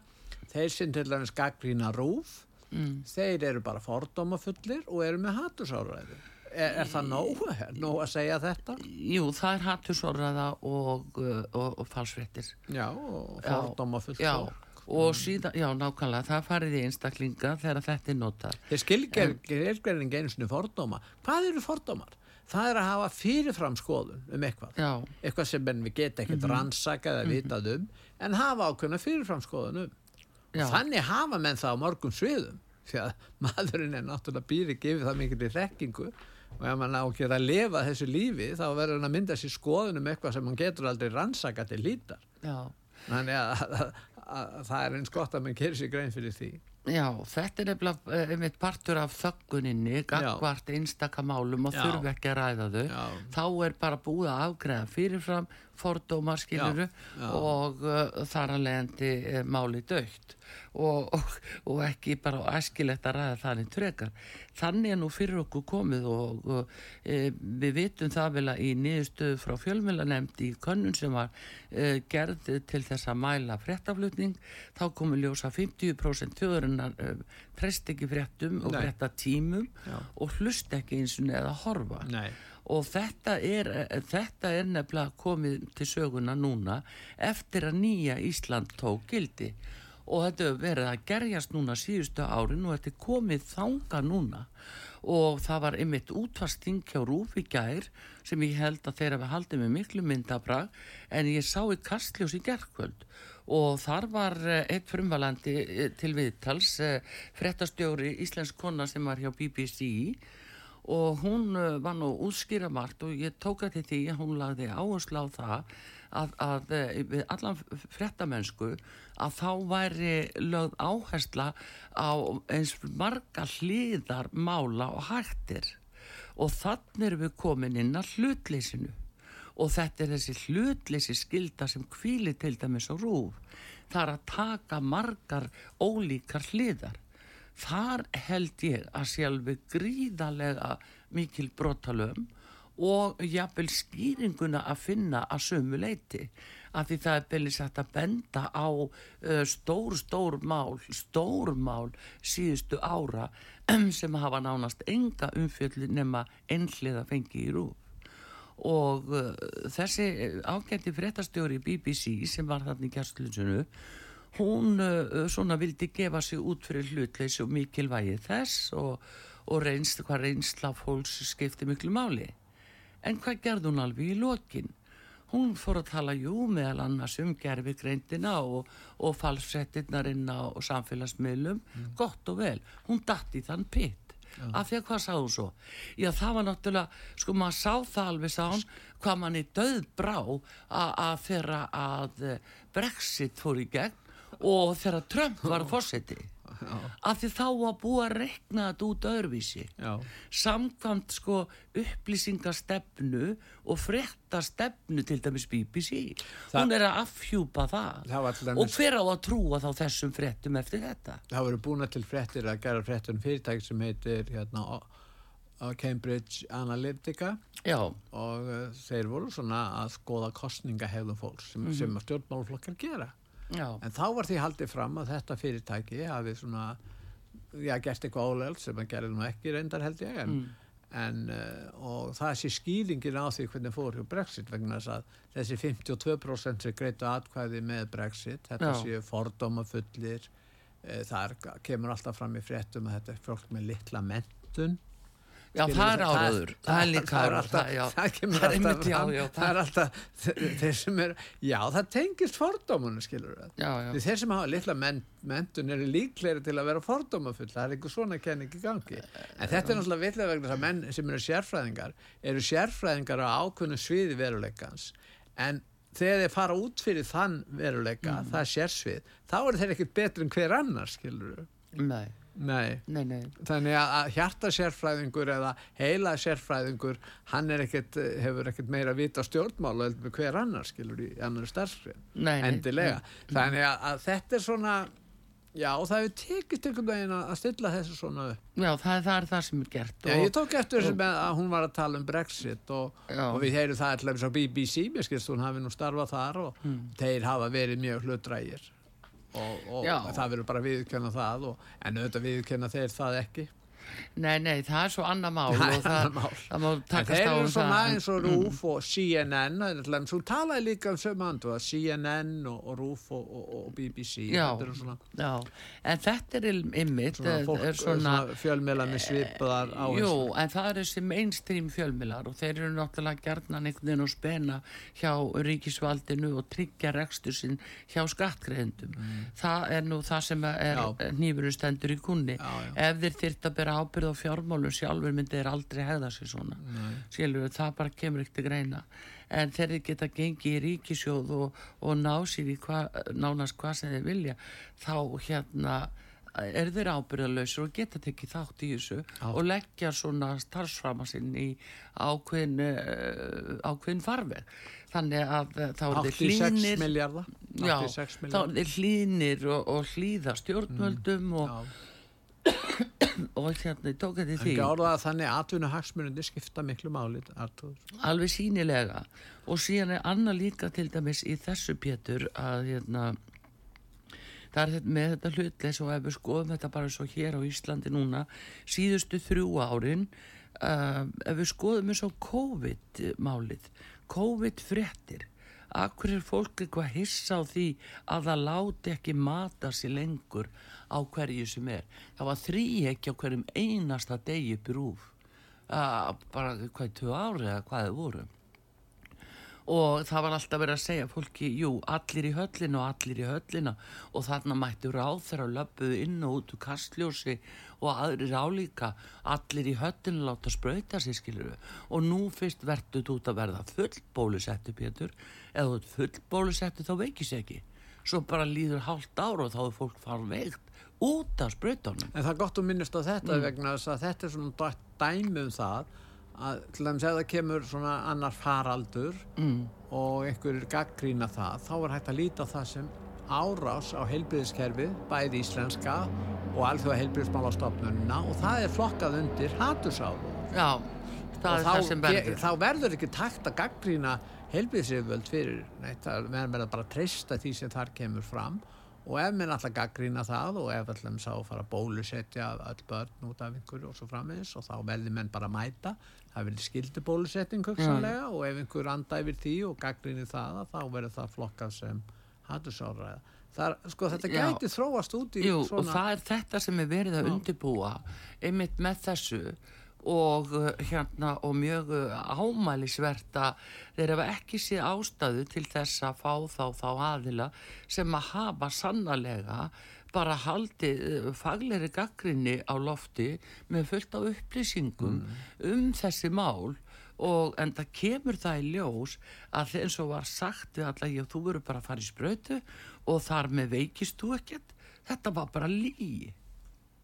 þeir sem til dæmis gaggrína rúf mm. þeir eru bara fordómafullir og eru með hattusáræðu er, er það nóg, er nóg að segja þetta? Jú, það er hattur sorraða og, uh, og, og falsfréttir. Já, og Já, fordómafullt já, og síðan, já, nákvæmlega það farið í einstaklinga þegar þetta er notað. Þeir skilgreining einu sinni fordóma. Hvað eru fordómar? Það er að hafa fyrirfram skoðun um eitthvað. Já, eitthvað sem við geta ekkert rannsakað eða vitað um en hafa ákveðna fyrirfram skoðun um. Já, og þannig hafa menn það á mörgum sviðum því að maðurinn er náttúrulega býri gefið það mikil í rekkingu og ef mann á að að lifa þessu lífi þá verður hann að mynda sér skoðun um eitthvað sem hann getur aldrei rannsaka til lítar þannig að, að, að, að það er eins gott að mann gerir sér grein fyrir því Já, þetta er nefnilega eh, einmitt partur af þögguninni, gagvart einstakamálum og þurfi ekki að ræða þau. Já. Þá er bara búið að afgreða fyrirfram fordóma skiluru og uh, þar að leiðandi uh, máli dögt og, og, og ekki bara æskilegt að ræða þannig trekar. Þannig er nú fyrir okkur komið og uh, við vitum það vel að í niðurstöðu frá fjölmjölanemnd í könnun sem var uh, gerð til þess að mæla fréttaflutning þá komu ljósa 50% þjóðurinnar uh, treyst ekki fréttum og Nei. frétta tímum Já. og hlust ekki eins og neða horfa Nei. Og þetta er, þetta er nefnilega komið til söguna núna eftir að nýja Ísland tók gildi. Og þetta verið að gerjast núna síðustu árin og þetta er komið þanga núna. Og það var einmitt útvarsting hjá Rúfi gær sem ég held að þeirra við haldið með miklu myndabrag en ég sá í kastljós í gerkvöld og þar var eh, eitt frumvalandi eh, til viðtals eh, frettastjóri íslensk kona sem var hjá BBC og hún uh, var nú útskýra margt og ég tók að til því að hún lagði áherslu á það að, að uh, við allan frettamennsku að þá væri lögð áhersla á eins marga hlýðar mála og hættir. Og þannig erum við komin inn að hlutleysinu og þetta er þessi hlutleysi skilda sem kvíli til dæmis á rúf það er að taka margar ólíkar hliðar þar held ég að sjálfi gríðalega mikil brotalöm og jafnvel skýringuna að finna að sömu leiti af því það er sagt að benda á uh, stór, stór mál, stór mál síðustu ára (clears throat) sem hafa nánast enga umfjöldi nema einhliða fengi í rúf. Og uh, þessi ágætti fréttastjóri BBC sem var þarna í kjærslunsunu hún svona vildi gefa sig út fyrir hlutleysi og mikilvægi þess og, og reynst hvað reynsla fólks skipti miklu máli. En hvað gerði hún alveg í lokin? Hún fór að tala jú meðal annars um gerfi greindina og, og falsfrettinnar inn á samfélagsmiðlum. Gott og vel, hún datt í þann pitt. Af því að hvað sá hún svo? Já það var náttúrulega, sko maður sá það alveg sá hún, hvað manni döð brá að þeirra að eh, Brexit fór í gegn og þegar Trump var fórseti af því þá var búið að rekna þetta út öðruvísi. Samkvæmt sko upplýsingastefnu og fréttastefnu til dæmis BBC Það- hún er að afhjúpa það, Það til og dæmis- hver á að trúa þá þessum fréttum eftir þetta? Það voru búna til fréttir að gera fréttur um fyrirtæk sem heitir hérna Cambridge Analytica. Já, og uh, þeir voru svona að skoða kostningahegðum fólks sem, sem að stjórnmálflokkar gera já, en þá var því haldið fram að þetta fyrirtæki hafi svona já, gert eitthvað óleld sem að gera nú ekki reyndar held ég en, en uh, og það sé skýringin á því hvernig fór hjá Brexit vegna þess að þessi 52% sem greitu atkvæði með Brexit þetta Já. séu fordóma fullir þar kemur alltaf fram í fréttum að þetta er fólk með litla mentun já það er? Áraður það er líka það er áraður það, er alltaf er þeir sem er, já það tengist fordómunum skilur það já, já. Þeir sem hafa litla men, mentun eru líklegri til að vera fordómafull, það er einhver svona kenning í gangi. En þetta er náttúrulega vilja vegna þess að menn sem eru sérfræðingar eru sérfræðingar á ákveðnu sviði veruleikans. En þegar þeir fara út fyrir þann veruleika, Mm. það er sérsvið þá eru þeir ekkert betri en hver annar skilur nei, nei, nei, nei. Þannig að- að hjarta sérfræðingur eða heila sérfræðingur hann ekkert, hefur ekkert meira vita stjórnmála með hver annar skilur í annar starfsfrið, endilega. Þannig að, að þetta er svona já, það hefur tekist einhvern veginn að stilla þessu svona Já, það, það er það sem er gert Já, og, ég tók eftir þessu með að hún var að tala um Brexit og, og við heyrum það allavega á BBC, mér skilst hún hafi nú starfað þar og þeir hafa verið mjög hlutrægir og, og það verður bara viðkenna það og, en auðvitað viðkenna þeir það ekki Nei, nei, það er svo annað mál Það og það, mál. það má takast þeir á eru um svona það eins og RÚF og CNN en svo talaði líka um sömu andu að CNN og, og RÚF og, og, og BBC Já. eru svona, Já, en þetta er ymmit svona fólk er svona, svona fjölmiðla með svipaðar á Jú, en það er þessi mainstream fjölmilar og þeir eru náttúrulega einhvern veginn að spena hjá ríkisvaldinu og tryggja rekstur sinn hjá skattgreðendum. Það er nú það sem er Mm. Já. nýfurinn stendur í kunni. Já, já. Ef þeir þyrft að bera ábyrð á fjármálum sjálfur myndi þeir aldrei hegða sér svona. Skilur, það bara kemur ekkert greina. En þeir geta gengið í ríkisjóð og, og ná sér í hva, nánast hvað sem þeir vilja, þá hérna er þeir ábyrðalösur og geta tekið þátt í þessu og leggja svona starfsframa sinn í ákveðin, uh, ákveðin farveg. Þannig að uh, þá er þeir 86 hlýnir, miljardar já, 86 þá er miljardar hlýnir og, og hlýða stjórnvöldum og, Já. Og hérna, ég tók þetta í því. Ekki orðað að þannig atvinnuhagsmunandi skipta miklu máli alveg sínilega og síðan er annað líka til dæmis í þessu pétur að hérna það er þetta með þetta hlutleis og ef við skoðum þetta bara svo hér á Íslandi núna síðustu þrjú árin uh, ef við skoðum eins og COVID-málið COVID-fréttir Akkur er fólk eitthvað hissa á því að það láti ekki mata sér lengur á hverju sem er. Það var þrý ekki á hverjum einasta degi brúf. Uh, bara hvað, tvö ári eða hvað þið voru. Og það var alltaf verið að segja fólki, jú, allir í höllina og allir í höllina. Og þarna mættu ráð þeirra löpuðu inn og út úr kastljósi og aðrir álíka allir í höllina láta sprauta sér skilur og nú fyrst verður þú út að verða full bólusettu Pétur. Eða þú ert full bólusettu þá veikis ekki svo bara líður hálft ára og þá er fólk fara veikt út af sprautunum. En það er gott að minnast á þetta vegna þess að þetta er svona dæ- dæmi um það að til dæmis ef það kemur svona annar faraldur mm. og einhverjir gaggrína það þá er hægt að líta það sem árás á heilbyrðiskerfið, bæði íslenska og alþjóða heilbyrðismálastofnunina og það er flokkað undir hatursáðu Já, það og er það sem verður þá verður ekki takt að gaggrína heilbyrðisiföld fyrir neitt, það verður bara að treysta því sem þar kemur fram. Og ef menn alltaf gaggrína það og ef allum sá að fara að bólusetja öll börn út af einhverju og svo framins og þá verður menn bara að mæta. Það verður skildi bólusetting hugsanlega og ef einhver anda yfir því og gaggríni það þá verður það flokkað sem hattusáraða Það, sko, þetta Já. gæti þróast út í Jú, og svona það er þetta sem er verið að undirbúa einmitt með þessu og uh, hérna og mjög uh, ámælisvert að þeir hafa ekki séð ástæðu til þess að fá þá þá aðila sem að hafa sannarlega bara haldið uh, faglegri gaggrinni á lofti með fullt af upplýsingum um þessi mál og en það kemur það í ljós að eins og var sagt við alla, já þú verður bara að fara í sprautu og þar með veikist þú ekkert. Þetta var bara lí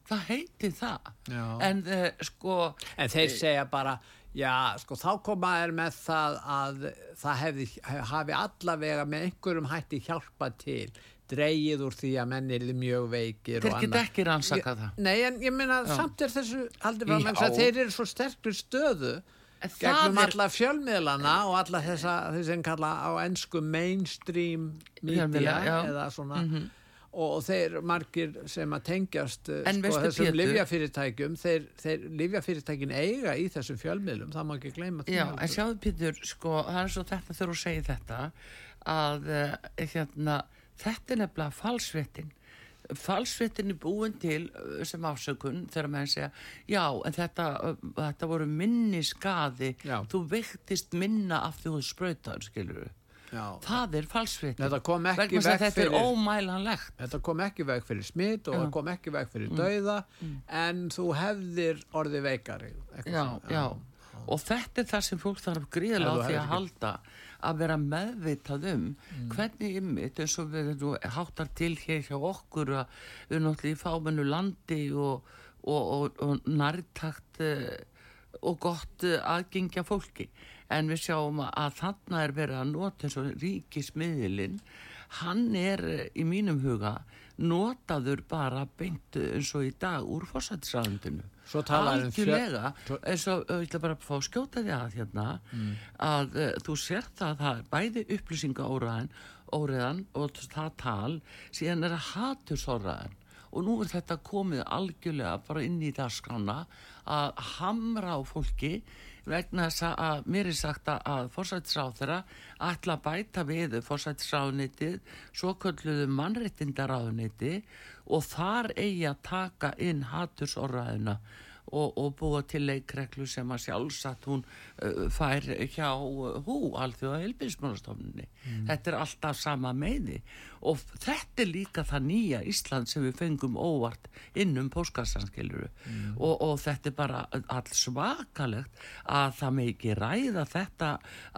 það heiti það Já. en uh, sko En þeir segja bara, já, sko, þá koma er með það að það hefði, hafi allavega með einhverjum hætti hjálpa til, dreigið úr því að menn er mjög veikir þeir og geta ekki rannsakað það Nei, en ég meina, samt er þessu fram, Já. vegna að þeir eru svo sterkur stöðu En gegnum er- alla fjölmiðlana og alla þessa, þessi sem kalla á ennsku mainstream media já. Mhm. eða svona og, og þeir margir sem að tengjast eh, sko, þessum livjafyrirtækjum þeir, þeir livjafyrirtækin eiga í þessum fjölmiðlum það má ekki gleyma Já, en sjáðu Pítur, sko, það er svo þetta þegar þú segir þetta að uh, hérna, þetta er nefnilega falsvettin falsvettin er búin til uh, sem afsökun þegar menn segja já, en þetta, þetta voru minni skadi, þú veiktist minna af því þú sprautaður, skilur Já. það er falsvettin Þetta er ómælanlegt. Þetta kom ekki veg fyrir smitt og það kom ekki veg fyrir dauða en þú hefðir orðið veikari já, já. og þetta er það sem fólk þarf gríðlega á því að halda að vera meðvitað um hvernig ymmit eins og við nú háttar til hér hjá okkur að við erum náttúrulega í fámennu landi og, og, og, og nærtakt uh, og gott uh, aðgengja fólki en við sjáum að þarna er verið að nota eins og ríkismiðilinn hann er uh, í mínum huga notaður bara beintu eins og í dag úr fórsættisræðundinu um algjörlega eins og ég ætla bara að fá skjóta því að hérna að uh, þú sér það að það er bæði upplýsinga óræðan, óræðan og það tal síðan er að hatursorraðan og nú er þetta komið algjörlega bara inn í dagskrána að hamra á fólki vegna að mér er sagt að, fórsættisráð þeirra ætla að bæta við fórsættisráðnitið svo kölluðu mannréttindaráðniti og þar eigi að taka inn hatursorraðina og, og búa til leikreglu sem að sjálfsagt hún uh, fær hjá uh, hú, alþjóða helbilsmálastofnunni. Þetta er alltaf sama meði og þetta er líka það nýja Ísland sem við fengum óvart inn um póskassanskiluru og, og þetta er bara all svakalegt að það með ekki ræða þetta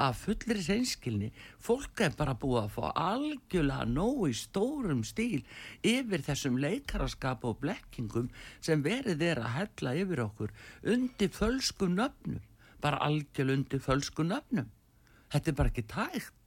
að fullir reynskilni fólk er bara búið að fá algjörlega nóg í stórum stíl yfir þessum leikaraskap og blekkingum sem verið er að hella yfir okkur undir fölskum nöfnum. Bara algjörlega undir fölskum nöfnum. Þetta er bara ekki tægt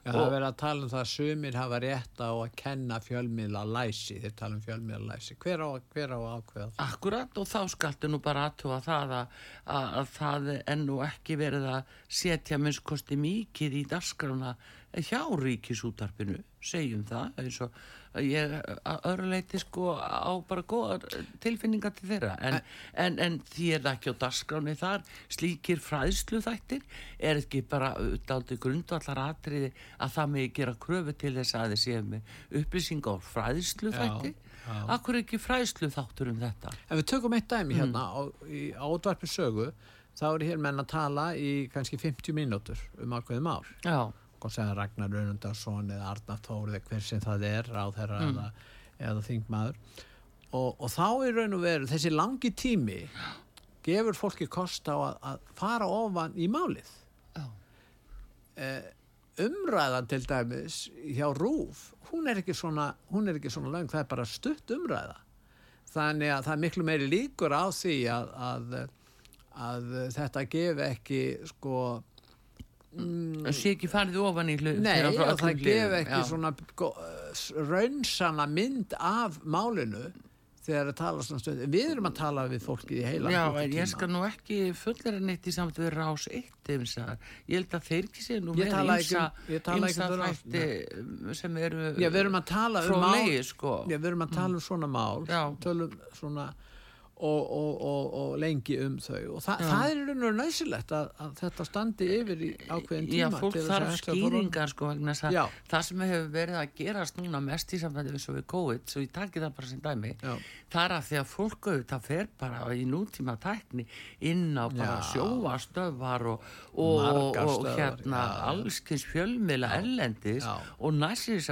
Já, það er verið að tala um það að sumir hafa rétt á að kenna fjölmiðla læsi, þeir tala um fjölmiðla læsi. Hver á, hver á ákveða það? Akkurat og þá skaltu nú bara aðtúa það að, að, að það er nú ekki verið að setja minnskosti mikið í dasgrana hjá ríkisútarpinu, segjum það, eins og ég að öðru leiti sko á bara góðar tilfinningar til þeirra, en, en, en því er það ekki á dasgráni þar, slíkir fræðslu þættir, er ekki bara daldi grundvallar atriði að það megi gera kröfu til þess að þið séum með upplýsinga og fræðslu þættir, já. akkur er ekki fræðslu þáttur um þetta? En við tökum eitt dæmi hérna á, í átvarpi sögu, þá er hér menn að tala í kannski 50 mínútur um ákveðum ár. Já. Og segja Ragnar Önundarsson eða Arnar Þór eða hver sem það er á þeirra eða, eða þingmaður. Og, og þá er raun og veru þessi langi tími gefur fólki kost á að, að fara ofan í málið. Eh, umræðan til dæmis hjá Rúf hún er ekki svona, er svona löng það er bara stutt umræða. Þannig að það er miklu meiri líkur á því að, að, að þetta gefi ekki sko Það sé ekki farið ofan í hlut Nei, það gef ekki já. svona raunsana mynd af málinu þegar það tala svona stöð við erum að tala við fólkið í heila Já, ég skal nú ekki fullera neitt í samt við rás eitt ef ég held að þeir ekki sé nú Ég með tala ekki ýmsa um- ég tala ekki um þætti um, sem eru Já, við erum að tala um mál sko. Já, við erum að tala um svona mál. Tölum svona og, og, og, og lengi um þau og þa Já. það er raun og næsilegt að, að þetta standi yfir í ákveðin tíma Já, fólk þarf skýringar sko vegna þess að Já. það sem hefur verið að gerast núna mest í sambandi við svo við COVID, svo ég taki það bara sem dæmi, Já. það er að því að fólk auðvitað fer bara í nútíma tækni inn á bara Já. sjóastöfvar og, og, og hérna allskins fjölmiðla ellendis og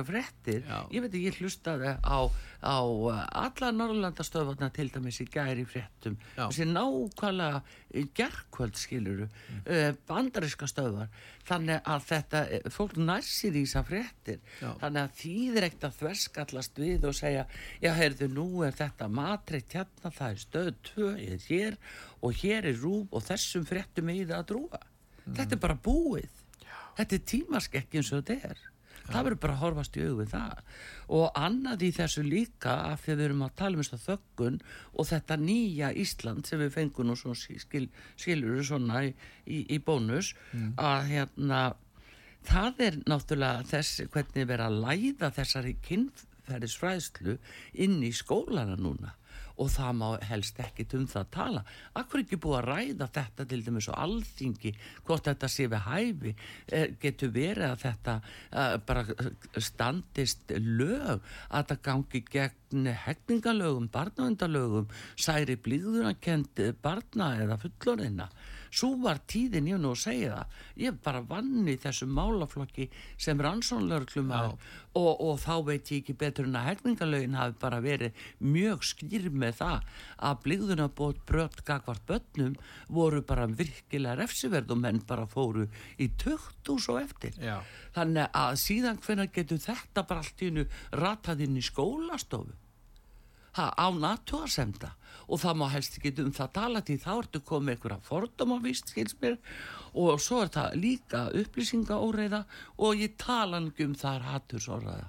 fréttir Já. ég veit ekki, ég hlustaði á, á uh, alla Norrlandastöðvarna til dæmis í gæri fréttum. Já. þessi nákvæmlega gerkvöld skiluru Mm. uh, bandaríska stöðvar. Þannig að þetta, eh, fólk nærsir í þessar fréttir. Já. þannig að þýðir ekkert að þverskallast við og segja, já heyrðu nú er þetta matrikt hérna, það er stöð 2 er hér og hér er rúb og þessum fréttum er það að drúa þetta er bara búið. Þetta er tímaskekki eins og þetta er það verður bara að horfast í augu við það. Og annað í þessu líka af því að við erum að tala um þess að þöggun og þetta nýja Ísland sem við fengum svona skil, skilur svona í, í, í bónus að hérna það er náttúrulega þess hvernig er verið að læða þessari kynferðisfræðslu inn í skólana núna og það má helst ekkit um það tala. Akkur ekki búið að ræða þetta til dæmis og alþingi hvort þetta sé við hæfi? Eh, getur verið að þetta eh, bara standist lög að þetta gangi gegn hegningalögum, barnavendalögum særi blíðunarkend barna eða fullorina svo var tíðin ég nú að segja það. Ég bara vann í þessum málaflokki sem rannsónlörglum og, og þá veit ég ekki betur en að hefningalögin hafi bara verið mjög skýr með það að blíðuna bótt brött gagvart börnum voru bara virkilega refsiverð og menn bara fóru í tökt og svo eftir. Já. þannig að síðan hvernig getur þetta bara allt í hennu ratað inn í skólastofu ha, á natúarsemda og það má helst ekki um það tala til þá ertu komið einhverja fordómavist skilsmér og svo er það líka upplýsingaóreiða og ég tala um það er hattursorraða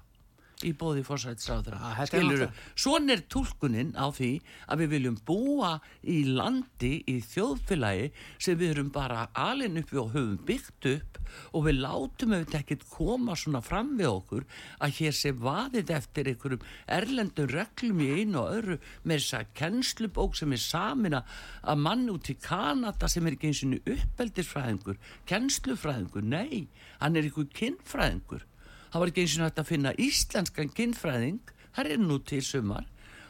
í bóði fórsættisráðra skilur náttúrulega- svona er tólkunin á því að við viljum búa í landi í þjóðfélagi sem við erum bara alin upp og höfum byggt upp og við látum auðvitað ekkert koma svona fram við okkur að hér sé vaðið eftir einhverjum erlendum reglum í einu og öðru með þess að kennslubók sem er samina að mann út í Kanada sem er ekki eins og uppeldisfræðingur kennslufræðingur, nei, hann er einhver kinnfræðingur það var ekki eins og hægt að finna íslenskan kynfræðing það er nú til sumar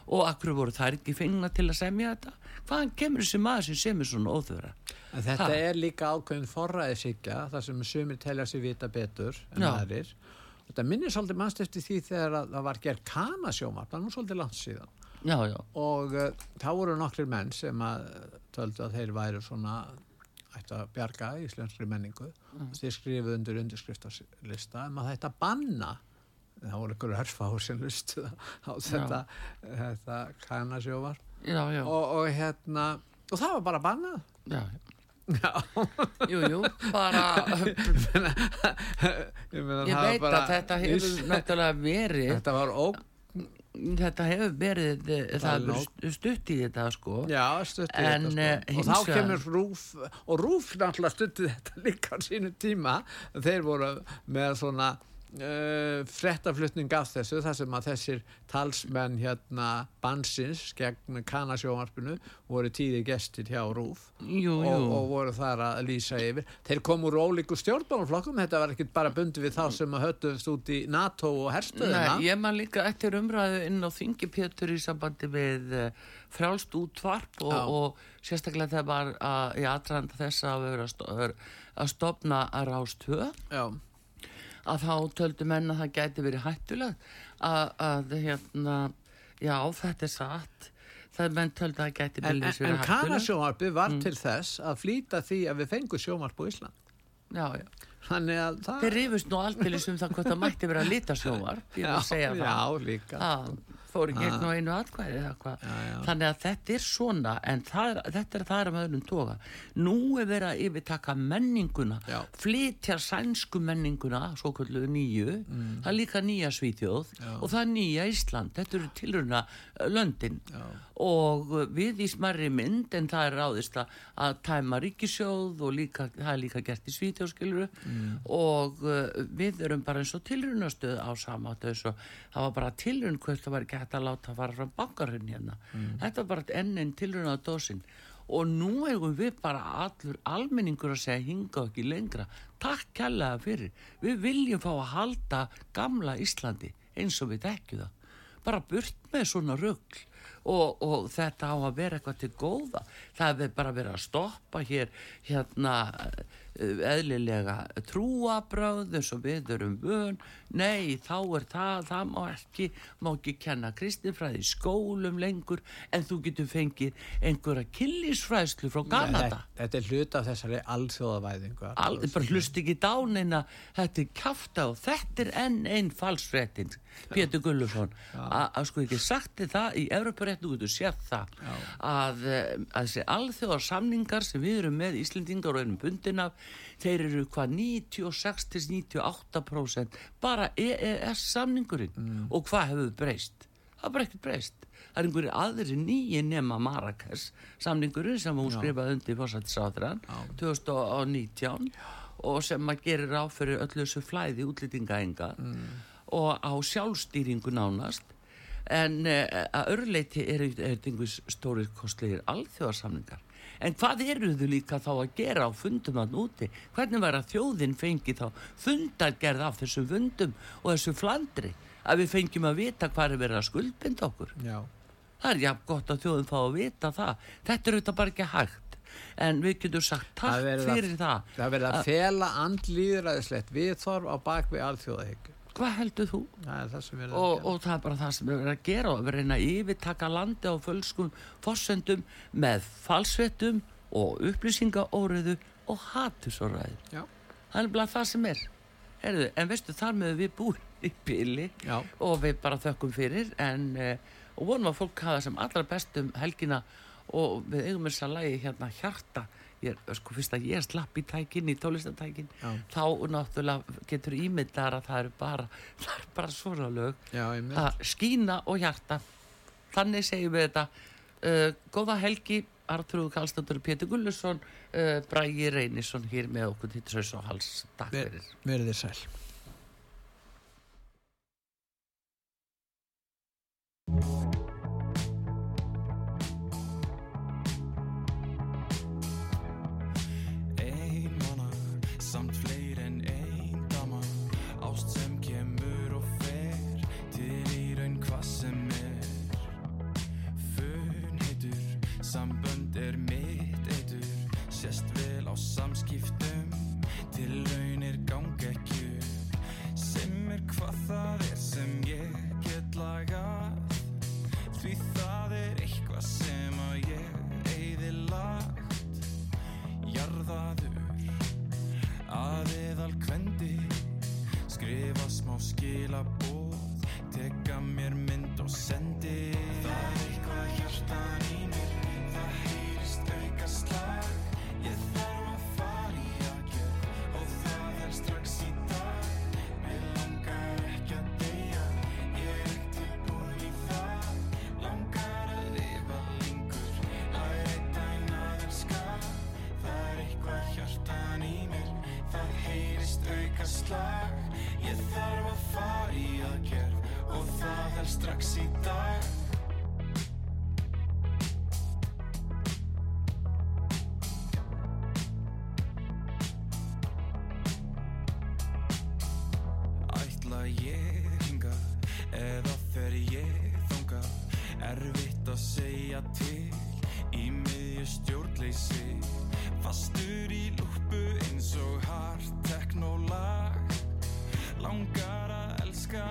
og akkur voru það ekki fengna til að semja þetta hvaðan kemur þessi maður sem semur svona óþöra En þetta Ha. er líka ákveðin forræðisíkja, þar sem sumir telja sig vita betur en aðrir. Þetta minnir svolítið mannst eftir því þegar að það var gerð kanasjómar, það er nú svolítið langt síðan. já, já, Og uh, þá voru nokkrir menn sem að töldu að þeir væru svona ættu að bjarga íslenskri menningu. Mm. Þeir skrifuðu undir undirskriftarlista um að þetta banna það voru ykkur hörfáður sem lustu á þetta, þetta já, og, og hérna og það var bara bannað já. Já, jú, jú, bara (laughs) ég, meina, ég veit bara að þetta hefur náttúrulega verið Þetta var óg þetta hefur verið eh, það hefur stu- stutt í þetta sko. Já, stutti En, þetta eh, sko. Og þá kemur Rúf og Rúf náttúrulega stutti þetta líka á sínu tíma. Þeir voru með svona uh, frettaflutning af þessu þar sem að þessir talsmenn hérna bansins gegn kanasjómarpinu voru tíði gestir hjá Rúf jú, jú, og, og voru þar að lýsa yfir. Þeir komu úr ólíku stjórnbánflokkum þetta var ekki bara bundi við þá sem að höttuðst út í NATO og herstöðina. Nei, ég man líka eftir umræðu inn á Þingi Pétur í sambandi við uh, frjálst útvarp og, og sérstaklega þegar var að, í aðranda þess að vera að, sto að rástöð Já, að þá töldu menn að það gæti verið hættulegt að, að hérna, já þetta er satt. Það menn töldu að það gæti en, en, byrjus en verið hættulegt. Kanasjómarpi var Mm. til þess að flýta því að við fengum sjómarp á Ísland. Já, já. þannig að það þeir rifust nú aldrei um það hvort það mætti vera að lita segja það. já, líka. Það fór í gegn á einu atkvæði eða hvað Já, já. þannig að þetta er svona en það þetta er það er með öðrum toga nú er verið að yfirtaka menninguna Já. flytja sænsku menninguna svo kallu nýju Mm. það er líka nýja Svíþjóð og það er nýja Ísland þetta eru tilruna löndin Já. og við í smarri mynd en það er ráðist að, að tæma ríkisjóð og líka, það er líka gert í Svíþjóð skiluru Mm. og uh, við erum bara eins og tilrunastöð á samátt það var bara tilrun hvort það var ekki hægt að láta fara fram bankarhund hérna. Þetta var bara enn einn tilrun á dósin. Og nú eigum við bara allur almenningur að segja hinga ekki lengra. Takk kærlega fyrir. Við viljum fá að halda gamla Íslandi eins og við þekkju það. Bara burt með svona rugl. Og, og þetta á að vera eitthvað til góða. Það er bara verið að stoppa hér hérna eðlilega trúabröð eins og við erum vön. Nei þá er það, það má ekki má ekki kenna kristinfræði í skólum lengur en þú getur fengið einhverja killisfræðslu frá Kanada. Þetta, þetta er hluta af þessari alþjóðavæðingu Aldrei bara hlust ekki dánina þetta er kjafta og þetta er enn einn falsfrettin Pétur Gullusson að sko ekki sagt þið það í Evroparéttu getur séð það. Að, eh, að þessi alþjóðar samningar sem við erum með Íslendingar og erum bundin af þeir eru hvað 96-98% bara EES samningurinn. Og hvað hefur breyst? Það er bara ekkert breyst. Það er einhverju aðri nýji nema Marrakesh samningurinn sem hún skrifaði undir fórsættisáþrann 2019 og sem að gerir á fyrir öllu þessu flæði útlýtingaenga og á sjálfstýringu nánast. En uh, að örleiti er einhvers stórir kostlegir alþjóðarsamningar en hvað eru þau líka þá að gera á fundum að núti hvernig var að þjóðin fengi þá fundargerð af þessum fundum og þessu flandri? Að við fengjum að vita hvað er verið að skuldbinda okkur? Já, það er jafn gott að þjóðin fá að vita það. Þetta er auðvitað bara ekki hægt. En við getum sagt takk að- fyrir það. Það verið að fela andlýðræðislegt viðþorf á bakvið alþjóðahyggju. Hvað heldur þú? Það er það Og, að gera. og það er bara það sem við verðum að gera og við reyna að yfirtaka landi á fölskum fossendum með falsvettum og upplýsingaóriðu og hatusóraði Já. það er bara það sem er Herðu, en veistu þar með við búin (laughs) í bíli Já. og við bara þökkum fyrir en og vonum að fólk hafa sem allra best um helgina og við eigum þess að lagi hérna hjarta ég sko fyrst að ég slapp í tækin í tólistatækin Já. þá náttúrulega getur ímyndar að það eru bara (laughs) það eru bara svona lög. Já, það skína og hjarta. Þannig segjum við þetta. Uh, góða helgi Artrúð Kallstóttur Pétur Gullusson uh, Brægi Reynisson hér með okkur til þess og hals takk fyrir. Verið þið sæl. Ætla ég hinga eða fer ég þanga Erfitt að segja til í miðju stjórnleysi. Fastur í lúpu eins og hart teknólag Langar að elska